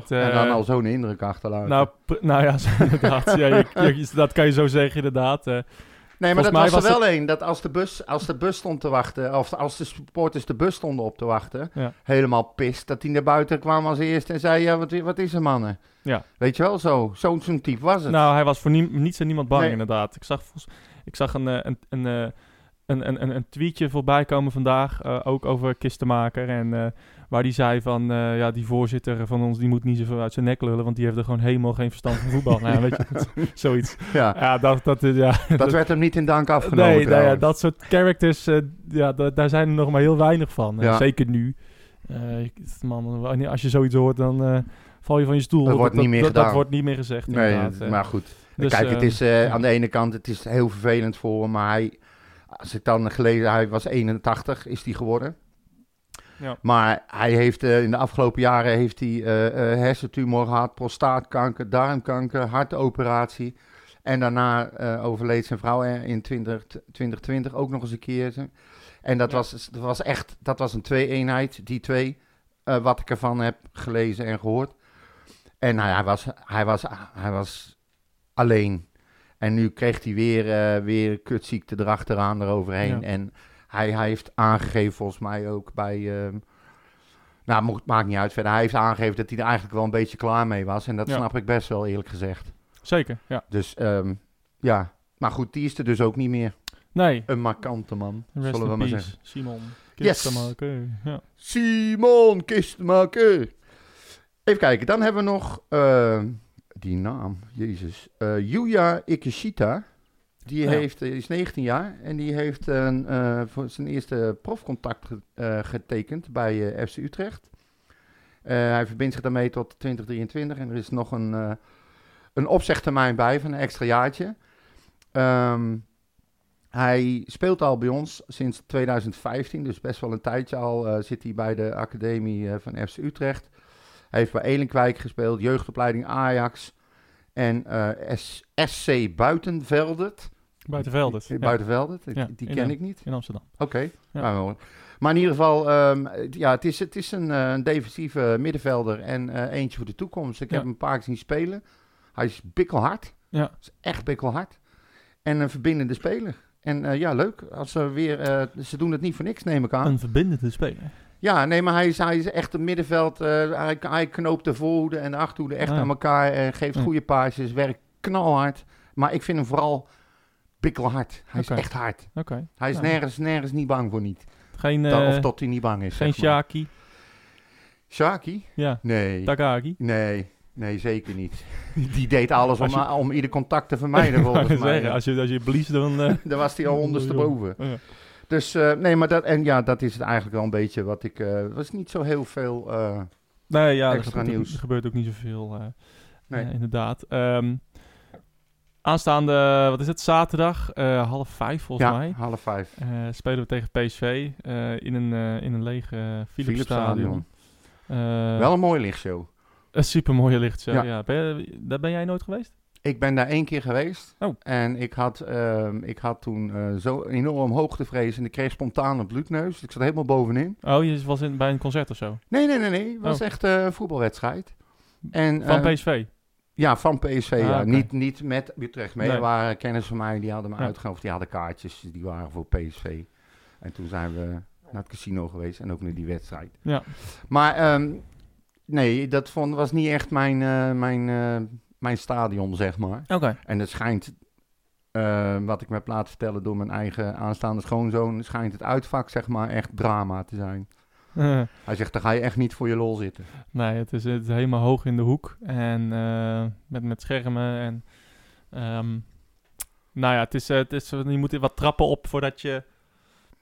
[SPEAKER 1] Het, eh,
[SPEAKER 2] en dan al zo'n indruk achterlaten.
[SPEAKER 1] nou, nou ja, inderdaad. ja, je- je- dat kan je zo zeggen, inderdaad. eh.
[SPEAKER 2] Nee, maar
[SPEAKER 1] volgens
[SPEAKER 2] dat was er
[SPEAKER 1] was
[SPEAKER 2] wel één. Dat als de, bus, als de bus stond te wachten, of als de supporters de bus stonden op te wachten,
[SPEAKER 1] Ja.
[SPEAKER 2] helemaal pist, dat die naar buiten kwam als eerste en zei, ja, wat, wat is er mannen?
[SPEAKER 1] Ja.
[SPEAKER 2] Weet je wel, zo. Zo'n zo'n type was het.
[SPEAKER 1] Nou, hij was voor nie- niets en niemand bang,
[SPEAKER 2] Nee.
[SPEAKER 1] inderdaad. Ik zag, ik zag een, eh, een, een, eh, een, een, een, een tweetje voorbij komen vandaag, eh, ook over Kistenmaker. En eh, waar die zei van, eh, ja, die voorzitter van ons, die moet niet zoveel uit zijn nek lullen, want die heeft er gewoon helemaal geen verstand van voetbal. nou, ja, weet je, dat- zoiets.
[SPEAKER 2] ja,
[SPEAKER 1] Ja, dat, dat ja.
[SPEAKER 2] dat werd hem niet in dank afgenomen
[SPEAKER 1] Nee, nou ja, dat soort characters, ja, da- daar zijn er nog maar heel weinig van.
[SPEAKER 2] Ja.
[SPEAKER 1] zeker nu. Man, als je zoiets hoort, dan val je van je stoel.
[SPEAKER 2] Dat wordt niet meer
[SPEAKER 1] dat,
[SPEAKER 2] gedaan.
[SPEAKER 1] Dat wordt niet meer gezegd,
[SPEAKER 2] Nee,
[SPEAKER 1] inderdaad.
[SPEAKER 2] maar goed.
[SPEAKER 1] Dus,
[SPEAKER 2] Kijk, het is aan de ene kant het is heel vervelend voor hem, maar hij, als ik dan gelezen, hij was 81, is hij geworden.
[SPEAKER 1] Ja.
[SPEAKER 2] Maar hij heeft eh, in de afgelopen jaren heeft hij eh, hersentumor gehad, prostaatkanker, darmkanker, hartoperatie. En daarna overleed zijn vrouw in 20, 2020 ook nog eens een keer. En dat,
[SPEAKER 1] Ja.
[SPEAKER 2] was, dat was echt, dat was een twee-eenheid, die twee, wat ik ervan heb gelezen en gehoord. En nou, ja, hij, was, hij, was, hij was alleen. En nu kreeg hij weer, eh weer kutziekte erachteraan, eroverheen.
[SPEAKER 1] Ja.
[SPEAKER 2] En hij, hij heeft aangegeven, volgens mij ook bij... ehm, nou, maakt niet uit verder. Hij heeft aangegeven dat hij er eigenlijk wel een beetje klaar mee was. En dat
[SPEAKER 1] Ja.
[SPEAKER 2] snap ik best wel, eerlijk gezegd.
[SPEAKER 1] Zeker, ja.
[SPEAKER 2] Dus ehm, ja, maar goed, die is er dus ook niet meer.
[SPEAKER 1] Nee,
[SPEAKER 2] Een markante man,
[SPEAKER 1] rest
[SPEAKER 2] zullen we maar
[SPEAKER 1] peace,
[SPEAKER 2] zeggen.
[SPEAKER 1] Simon.
[SPEAKER 2] Yes.
[SPEAKER 1] Kistenmaker, Ja.
[SPEAKER 2] Simon Kistenmaker. Even kijken, dan hebben we nog eh, die naam, jezus. eh Yuya Ikeshita. Die
[SPEAKER 1] Ja.
[SPEAKER 2] heeft, eh, is 19 jaar en die heeft een, eh, voor zijn eerste profcontact ge- getekend bij FC Utrecht. Hij verbindt zich daarmee tot 2023 en er is nog een, een opzegtermijn bij van een extra jaartje. Ehm, hij speelt al bij ons sinds 2015, dus best wel een tijdje al zit hij bij de academie van FC Utrecht. Hij heeft bij Elinkwijk gespeeld, jeugdopleiding Ajax en eh, SC Buitenveldert.
[SPEAKER 1] Buitenveldert. Ja,
[SPEAKER 2] Buitenveldert, die,
[SPEAKER 1] Ja,
[SPEAKER 2] die
[SPEAKER 1] in,
[SPEAKER 2] ken ik niet.
[SPEAKER 1] in Amsterdam.
[SPEAKER 2] Oké,
[SPEAKER 1] Ja.
[SPEAKER 2] nou, maar in ieder geval, ehm, ja, het is, het is een, eh, een defensieve middenvelder en eh, eentje voor de toekomst. Ik heb hem een paar keer zien spelen. Hij is bikkelhard,
[SPEAKER 1] Ja,
[SPEAKER 2] is echt bikkelhard. En een verbindende speler. En ja, leuk. Als ze weer, ze doen het niet voor niks, neem ik aan.
[SPEAKER 1] een verbindende speler.
[SPEAKER 2] Ja, nee, maar hij is, hij is echt een middenveld. eh, hij, hij knoopt de voorhoede en de achterhoede echt
[SPEAKER 1] ja.
[SPEAKER 2] aan elkaar. Geeft
[SPEAKER 1] Ja.
[SPEAKER 2] goede paasjes, werkt knalhard. Maar ik vind hem vooral bikkelhard. Hij is echt hard.
[SPEAKER 1] Oké.
[SPEAKER 2] Hij is
[SPEAKER 1] Ja.
[SPEAKER 2] nergens, nergens niet bang voor niet.
[SPEAKER 1] Geen,
[SPEAKER 2] Dan-
[SPEAKER 1] eh,
[SPEAKER 2] of tot hij niet bang is.
[SPEAKER 1] geen
[SPEAKER 2] zeg maar.
[SPEAKER 1] Shaki.
[SPEAKER 2] Shaki?
[SPEAKER 1] Ja,
[SPEAKER 2] Nee.
[SPEAKER 1] Takagi.
[SPEAKER 2] Nee. Nee, zeker niet. Die deed alles om,
[SPEAKER 1] je-
[SPEAKER 2] om ieder contact te vermijden, volgens mij.
[SPEAKER 1] zeggen, als je, als je bliest, dan... eh,
[SPEAKER 2] Daar was hij al ondersteboven.
[SPEAKER 1] Ja.
[SPEAKER 2] Dus eh, nee, maar dat, en ja, dat is het eigenlijk wel een beetje wat ik. Er was niet zo heel veel. eh,
[SPEAKER 1] Nee, ja, er gebeurt, ook-
[SPEAKER 2] nieuws.
[SPEAKER 1] er gebeurt ook niet zoveel,
[SPEAKER 2] Nee.
[SPEAKER 1] inderdaad. Ehm, aanstaande, wat is het, zaterdag, half vijf volgens
[SPEAKER 2] ja,
[SPEAKER 1] mij,
[SPEAKER 2] half vijf.
[SPEAKER 1] spelen we tegen PSV in, een, in een lege uh, Philips Stadion.
[SPEAKER 2] Wel een mooie lichtshow.
[SPEAKER 1] Een super mooie lichtshow,
[SPEAKER 2] Ja.
[SPEAKER 1] ja. Ben je- daar ben jij nooit geweest?
[SPEAKER 2] Ik ben daar één keer geweest.
[SPEAKER 1] Oh.
[SPEAKER 2] En ik had, ehm, ik had toen eh, zo enorm hoogtevrees en ik kreeg spontaan een bloedneus. Ik zat helemaal bovenin.
[SPEAKER 1] Oh, je was in, bij een concert of zo?
[SPEAKER 2] Nee, nee, nee, nee. Het was
[SPEAKER 1] Oh.
[SPEAKER 2] echt eh, een voetbalwedstrijd. En,
[SPEAKER 1] Van
[SPEAKER 2] eh,
[SPEAKER 1] PSV?
[SPEAKER 2] Ja, van PSV.
[SPEAKER 1] Ah,
[SPEAKER 2] ja. niet, niet met Utrecht mee.
[SPEAKER 1] Nee.
[SPEAKER 2] Er waren kennis van mij, die hadden me
[SPEAKER 1] Ja.
[SPEAKER 2] uitgenodigd. Die hadden kaartjes, die waren voor PSV. En toen zijn we naar het casino geweest en ook naar die wedstrijd.
[SPEAKER 1] Ja.
[SPEAKER 2] Maar ehm, nee, dat vond, was niet echt mijn, eh, mijn, mijn stadion, zeg maar.
[SPEAKER 1] Oké.
[SPEAKER 2] En het schijnt, eh, wat ik me heb laten vertellen door mijn eigen aanstaande schoonzoon, schijnt het uitvak, zeg maar, echt drama te zijn. Hij zegt, daar ga je echt niet voor je lol zitten.
[SPEAKER 1] nee, het is, het is helemaal hoog in de hoek. En eh, met, met schermen en... ehm, nou ja, het is, eh, het is, je moet er wat trappen op voordat je...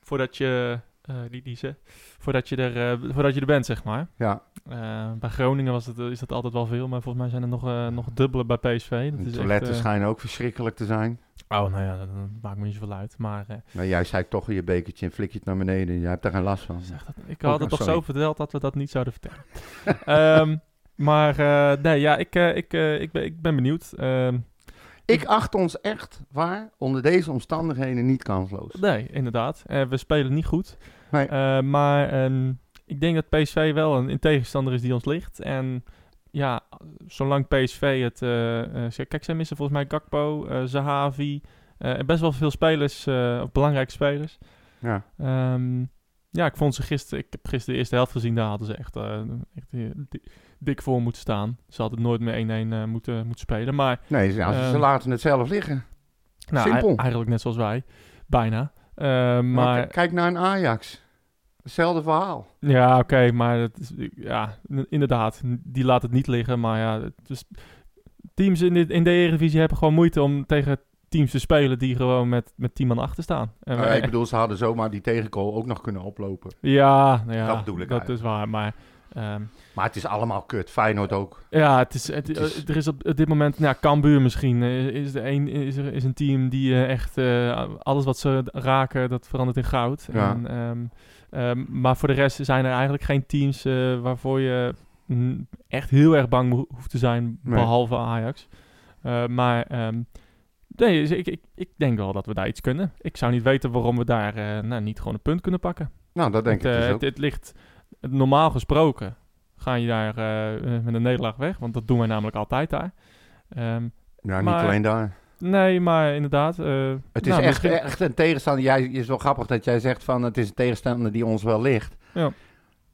[SPEAKER 1] Voordat je... eh die, die ze, voordat, je er, eh, voordat je er bent, zeg maar.
[SPEAKER 2] Ja,
[SPEAKER 1] Eh, bij Groningen was het, is dat altijd wel veel, maar volgens mij zijn er nog, nog dubbele bij PSV. Dat
[SPEAKER 2] de
[SPEAKER 1] is
[SPEAKER 2] toiletten
[SPEAKER 1] echt,
[SPEAKER 2] schijnen ook verschrikkelijk te zijn.
[SPEAKER 1] Oh, nou ja, dat, maakt me niet zoveel uit. Maar
[SPEAKER 2] Maar jij zei toch in je bekertje en flik je het naar beneden. Jij hebt daar geen last van.
[SPEAKER 1] zeg dat, ik
[SPEAKER 2] Oh,
[SPEAKER 1] had het
[SPEAKER 2] oh,
[SPEAKER 1] toch
[SPEAKER 2] sorry.
[SPEAKER 1] zo verteld dat we dat niet zouden vertellen. Ehm, maar nee, ja, ik, ik, ik, ben, ik ben benieuwd. Ehm,
[SPEAKER 2] Ik acht ons echt, waar, onder deze omstandigheden niet kansloos.
[SPEAKER 1] nee, inderdaad. We spelen niet goed.
[SPEAKER 2] Nee.
[SPEAKER 1] Eh, maar ehm, ik denk dat PSV wel een, een tegenstander is die ons ligt. En ja, zolang PSV het... eh, kijk, zij missen volgens mij Gakpo, Zahavi... en best wel veel spelers, of belangrijke spelers.
[SPEAKER 2] Ja.
[SPEAKER 1] Ehm, ja, ik vond ze gisteren... Ik heb gisteren de eerste helft gezien. Daar hadden ze echt, echt di- dik voor moeten staan. Ze hadden nooit meer 1-1 eh, moeten, moeten spelen. Maar
[SPEAKER 2] Nee, ze
[SPEAKER 1] Ehm,
[SPEAKER 2] laten het zelf liggen.
[SPEAKER 1] nou,
[SPEAKER 2] Simpel.
[SPEAKER 1] ei- eigenlijk net zoals wij. Bijna. Eh,
[SPEAKER 2] Maar
[SPEAKER 1] maar
[SPEAKER 2] kijk naar een Ajax. Hetzelfde verhaal.
[SPEAKER 1] Ja, oké, maar het is, ja, inderdaad, die laat het niet liggen. Maar ja, het is, teams in de, in de Eredivisie hebben gewoon moeite om tegen teams te spelen die gewoon met, met 10 man achter staan. En wij-
[SPEAKER 2] ik bedoel, ze hadden zomaar die tegenkool ook nog kunnen oplopen.
[SPEAKER 1] ja, nou ja,
[SPEAKER 2] Dat bedoel ik
[SPEAKER 1] dat
[SPEAKER 2] eigenlijk.
[SPEAKER 1] is waar. Maar ehm,
[SPEAKER 2] Maar het is allemaal kut. Feyenoord ook.
[SPEAKER 1] ja, het is, het,
[SPEAKER 2] Het is-
[SPEAKER 1] er is op, dit moment, ja, Cambuur misschien, eh, is, er een, is, er, is een team die eh, echt eh, alles wat ze raken, dat verandert in goud.
[SPEAKER 2] Ja.
[SPEAKER 1] En, ehm, ehm, maar voor de rest zijn er eigenlijk geen teams waarvoor je echt heel erg bang ho- hoeft te zijn,
[SPEAKER 2] Nee.
[SPEAKER 1] behalve Ajax. Maar nee, dus ik, ik, ik denk wel dat we daar iets kunnen. Ik zou niet weten waarom we daar nou, niet gewoon een punt kunnen pakken.
[SPEAKER 2] Nou, dat denk ik dus ook.
[SPEAKER 1] het, het ligt, normaal gesproken ga je daar eh, met een nederlaag weg, want dat doen wij namelijk altijd daar. Ehm,
[SPEAKER 2] ja, niet
[SPEAKER 1] maar-
[SPEAKER 2] alleen daar.
[SPEAKER 1] nee, maar inderdaad. eh,
[SPEAKER 2] Het is
[SPEAKER 1] nou,
[SPEAKER 2] echt,
[SPEAKER 1] misschien-
[SPEAKER 2] echt een tegenstander. Jij is wel grappig dat jij zegt van het is een tegenstander die ons wel ligt.
[SPEAKER 1] Ja.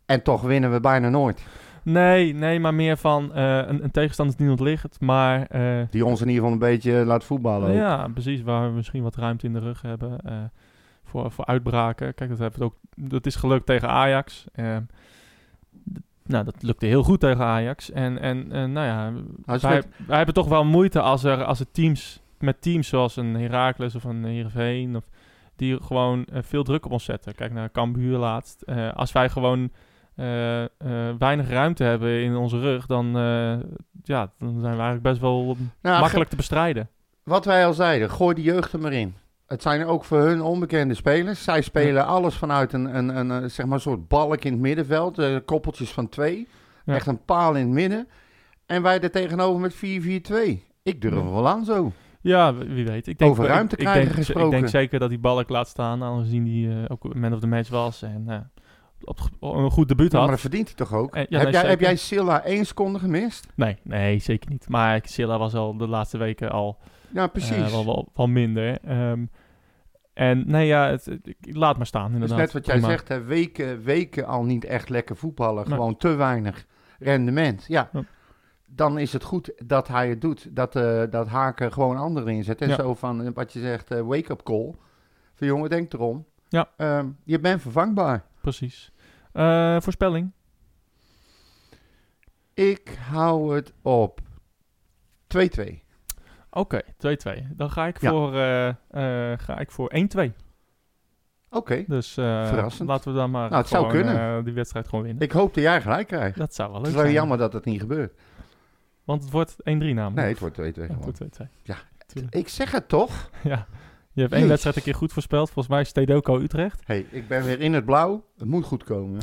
[SPEAKER 2] En toch winnen we bijna nooit.
[SPEAKER 1] Nee, nee, maar meer van eh, een, een tegenstander die niet ligt, maar...
[SPEAKER 2] Die ons in ieder geval een beetje laat voetballen. ook.
[SPEAKER 1] ja, precies, waar we misschien wat ruimte in de rug hebben voor, voor uitbraken. Kijk, dat, hebben we ook, dat is gelukt tegen Ajax. Eh, d- nou, dat lukte heel goed tegen Ajax. En, en, en nou ja, wij, hebben toch wel moeite als er, als er teams met teams zoals een Heracles of een Heerenveen... Of, die gewoon eh, veel druk op ons zetten. Kijk naar Cambuur laatst. Eh, als wij gewoon eh, weinig ruimte hebben in onze rug... dan, ja, dan zijn we eigenlijk best wel
[SPEAKER 2] Nou,
[SPEAKER 1] makkelijk te bestrijden.
[SPEAKER 2] Wat wij al zeiden, gooi die jeugd er maar in. Het zijn ook voor hun onbekende spelers. Zij spelen alles vanuit een, een, een, zeg maar soort balk in het middenveld. eh, koppeltjes van twee.
[SPEAKER 1] Ja.
[SPEAKER 2] Echt een paal in het midden. En wij er tegenover met 4-4-2. Ik durf wel aan zo.
[SPEAKER 1] Ja, wie weet. Ik denk,
[SPEAKER 2] Over ruimte
[SPEAKER 1] ik, ik
[SPEAKER 2] krijgen
[SPEAKER 1] denk, Ik
[SPEAKER 2] gesproken.
[SPEAKER 1] denk zeker dat die Balk laat staan, aangezien die eh, ook man of the match was en eh, op, op een goed debuut
[SPEAKER 2] Ja, maar
[SPEAKER 1] had.
[SPEAKER 2] dat verdient hij toch ook?
[SPEAKER 1] Ja,
[SPEAKER 2] heb,
[SPEAKER 1] nee,
[SPEAKER 2] jij, heb jij Silla één seconde gemist?
[SPEAKER 1] Nee, nee, zeker niet. Maar Silla was al de laatste weken al
[SPEAKER 2] Ja, precies.
[SPEAKER 1] wel, wel, wel minder. Ehm, en nee, ja, het, het- ik- laat maar staan
[SPEAKER 2] Dat is
[SPEAKER 1] inderdaad.
[SPEAKER 2] net wat jij
[SPEAKER 1] Prima.
[SPEAKER 2] zegt, hè, weken, weken al niet echt lekker voetballen.
[SPEAKER 1] Nee.
[SPEAKER 2] Gewoon te weinig rendement. Ja,
[SPEAKER 1] Ja.
[SPEAKER 2] dan is het goed dat hij het doet. Dat, eh, dat Haken gewoon anderen inzet. En
[SPEAKER 1] Ja.
[SPEAKER 2] zo van, eh, wat je zegt, wake-up call. Van jongen, denk erom.
[SPEAKER 1] Ja.
[SPEAKER 2] Ehm, je bent vervangbaar.
[SPEAKER 1] Precies. Voorspelling?
[SPEAKER 2] Ik hou het op 2-2.
[SPEAKER 1] Oké, 2-2. Dan ga ik
[SPEAKER 2] Ja.
[SPEAKER 1] voor, ga ik voor 1-2.
[SPEAKER 2] Oké.
[SPEAKER 1] Dus eh,
[SPEAKER 2] Verrassend.
[SPEAKER 1] laten we dan maar
[SPEAKER 2] Nou, het zou
[SPEAKER 1] gewoon,
[SPEAKER 2] kunnen.
[SPEAKER 1] die wedstrijd gewoon winnen.
[SPEAKER 2] Ik hoop dat jij gelijk krijgt.
[SPEAKER 1] dat zou wel
[SPEAKER 2] Het
[SPEAKER 1] leuk
[SPEAKER 2] is wel
[SPEAKER 1] zijn.
[SPEAKER 2] jammer dat het niet gebeurt.
[SPEAKER 1] Want het wordt 1-3 namelijk.
[SPEAKER 2] Nee, het wordt 2-2
[SPEAKER 1] Ja, het
[SPEAKER 2] gewoon.
[SPEAKER 1] wordt 2-2.
[SPEAKER 2] Ja. Ik zeg het toch?
[SPEAKER 1] ja. Je hebt één wedstrijd een keer goed voorspeld. Volgens mij is Stedoco Utrecht.
[SPEAKER 2] hey, ik ben weer in het blauw. Het moet goed komen.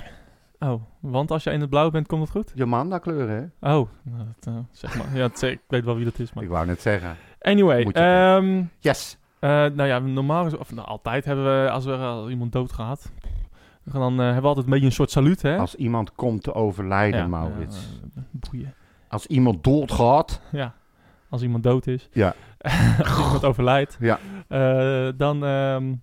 [SPEAKER 1] Oh, want als je in het blauw bent, komt het goed?
[SPEAKER 2] Jomanda kleuren, hè?
[SPEAKER 1] Oh, nou, dat, eh, zeg maar. Ja, ik weet wel wie dat is, maar...
[SPEAKER 2] Ik wou net zeggen.
[SPEAKER 1] Anyway, ehm,
[SPEAKER 2] Yes.
[SPEAKER 1] eh, nou ja, normaal ges- of nou, altijd hebben we, als er al iemand doodgaat, dan eh, hebben we altijd een beetje een soort saluut, hè?
[SPEAKER 2] Als iemand komt te overlijden,
[SPEAKER 1] Ja,
[SPEAKER 2] Maurits.
[SPEAKER 1] eh, boeien.
[SPEAKER 2] Als iemand doodgaat.
[SPEAKER 1] Ja, als iemand dood is.
[SPEAKER 2] Ja.
[SPEAKER 1] als iemand overlijdt.
[SPEAKER 2] Ja.
[SPEAKER 1] Eh, dan... ehm,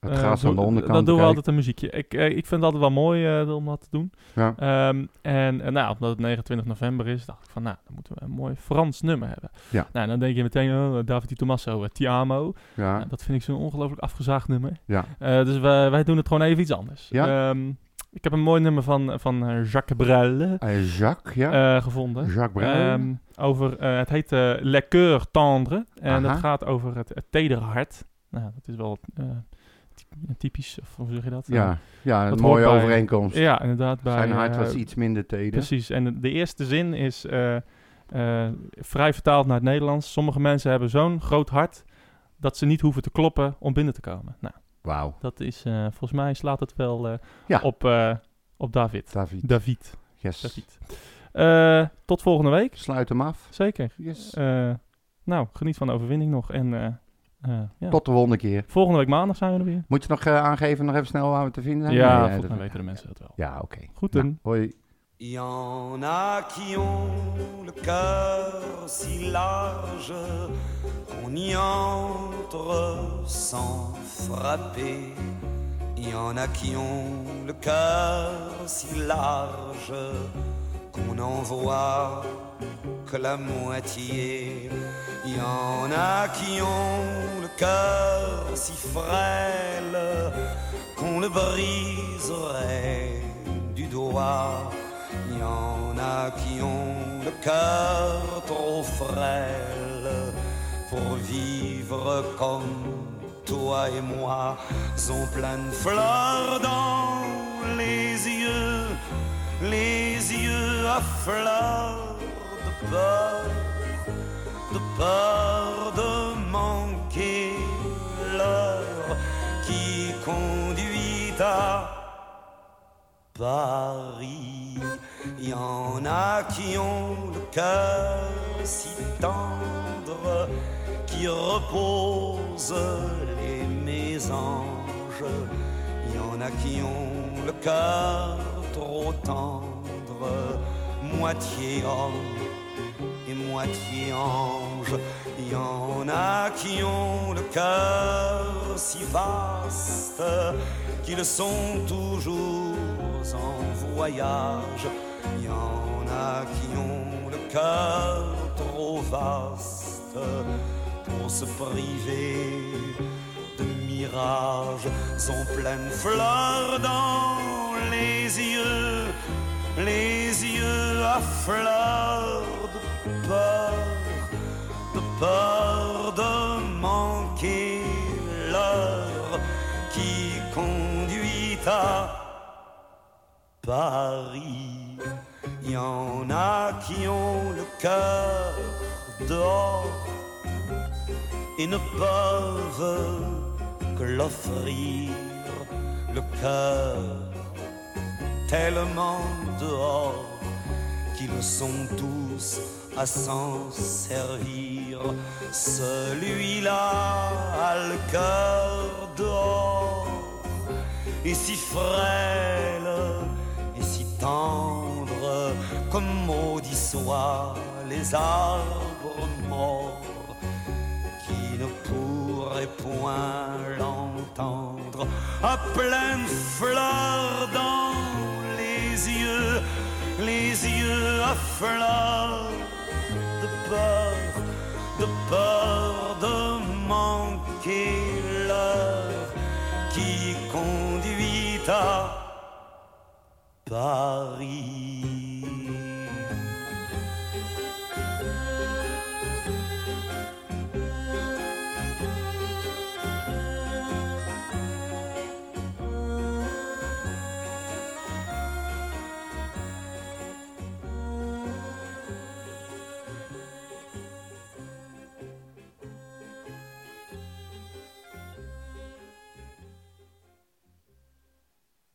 [SPEAKER 2] Het
[SPEAKER 1] eh,
[SPEAKER 2] gras
[SPEAKER 1] doe-
[SPEAKER 2] aan de onderkant.
[SPEAKER 1] Dan doen we altijd een muziekje. Ik, eh, ik vind het altijd wel mooi eh, om dat te doen.
[SPEAKER 2] Ja.
[SPEAKER 1] Ehm, en eh, nou, omdat het 29 november is, dacht ik van, nou, dan moeten we een mooi Frans nummer hebben.
[SPEAKER 2] Ja.
[SPEAKER 1] Nou, dan denk je meteen, oh, David Di Tommaso, eh, Ti Amo.
[SPEAKER 2] Ja.
[SPEAKER 1] Nou, dat vind ik zo'n ongelooflijk afgezaagd nummer.
[SPEAKER 2] Ja.
[SPEAKER 1] Eh, dus wij, wij doen het gewoon even iets anders.
[SPEAKER 2] Ja?
[SPEAKER 1] Ehm, ik heb een mooi nummer van, van eh, Jacques Brel
[SPEAKER 2] Eh, Jacques, ja.
[SPEAKER 1] eh, gevonden.
[SPEAKER 2] Jacques Brel.
[SPEAKER 1] Ehm, over, eh, het heet eh Le Coeur Tendre. En
[SPEAKER 2] Aha.
[SPEAKER 1] dat gaat over het, het tedere hart. Nou, dat is wel eh, typisch, of hoe zeg je dat?
[SPEAKER 2] ja, ja een
[SPEAKER 1] dat
[SPEAKER 2] mooie
[SPEAKER 1] bij-
[SPEAKER 2] overeenkomst.
[SPEAKER 1] Ja, inderdaad. Bij,
[SPEAKER 2] Zijn hart
[SPEAKER 1] eh,
[SPEAKER 2] was iets minder teder.
[SPEAKER 1] Precies. En de, eerste zin is eh, eh, vrij vertaald naar het Nederlands. Sommige mensen hebben zo'n groot hart dat ze niet hoeven te kloppen om binnen te komen. Nou,
[SPEAKER 2] Wauw.
[SPEAKER 1] dat is, eh, volgens mij slaat het wel eh,
[SPEAKER 2] Ja.
[SPEAKER 1] op, eh, op David.
[SPEAKER 2] David.
[SPEAKER 1] David.
[SPEAKER 2] Yes.
[SPEAKER 1] David. Eh, tot volgende week.
[SPEAKER 2] Sluit hem af.
[SPEAKER 1] Zeker.
[SPEAKER 2] Yes.
[SPEAKER 1] Eh, nou, geniet van de overwinning nog. En eh, eh, ja.
[SPEAKER 2] Tot de volgende keer.
[SPEAKER 1] volgende week maandag zijn we er weer.
[SPEAKER 2] Moet je nog eh, aangeven, nog even snel waar we te vinden zijn?
[SPEAKER 1] Ja,
[SPEAKER 2] Nee,
[SPEAKER 1] volgens mij weten de mensen dat wel.
[SPEAKER 2] Ja, oké.
[SPEAKER 1] Goed
[SPEAKER 2] Nou,
[SPEAKER 1] dan.
[SPEAKER 2] hoi.
[SPEAKER 3] Il y en a qui ont le cœur si large qu'on y entre sans frapper. Il y en a qui ont le cœur si large qu'on n'en voit que la moitié. Il y en a qui ont le cœur si frêle qu'on le briserait du doigt. Il y en a qui ont le cœur trop frêle pour vivre comme toi et moi, ont plein de fleurs dans les yeux, les yeux à fleurs de peur, de peur de manquer l'heure qui conduit à Paris. Il y en a qui ont le cœur si tendre qui repose les mésanges. Il y en a qui ont le cœur trop tendre, moitié homme et moitié ange. Il y en a qui ont le cœur si vaste qu'ils sont toujours en voyage. Il y en a qui ont le cœur trop vaste pour se priver de mirages. Sont pleines fleurs dans les yeux, les yeux à fleurs de peur, de peur de manquer l'heure qui conduit à Paris. Il y en a qui ont le cœur dehors et ne peuvent que l'offrir le cœur tellement dehors qu'ils sont tous à s'en servir. Celui-là a le cœur dehors et si frêle et si tendre comme maudits soient les arbres morts qui ne pourraient point l'entendre à pleines fleurs dans les yeux, les yeux à de peur, de peur de manquer l'heure qui conduit à Paris.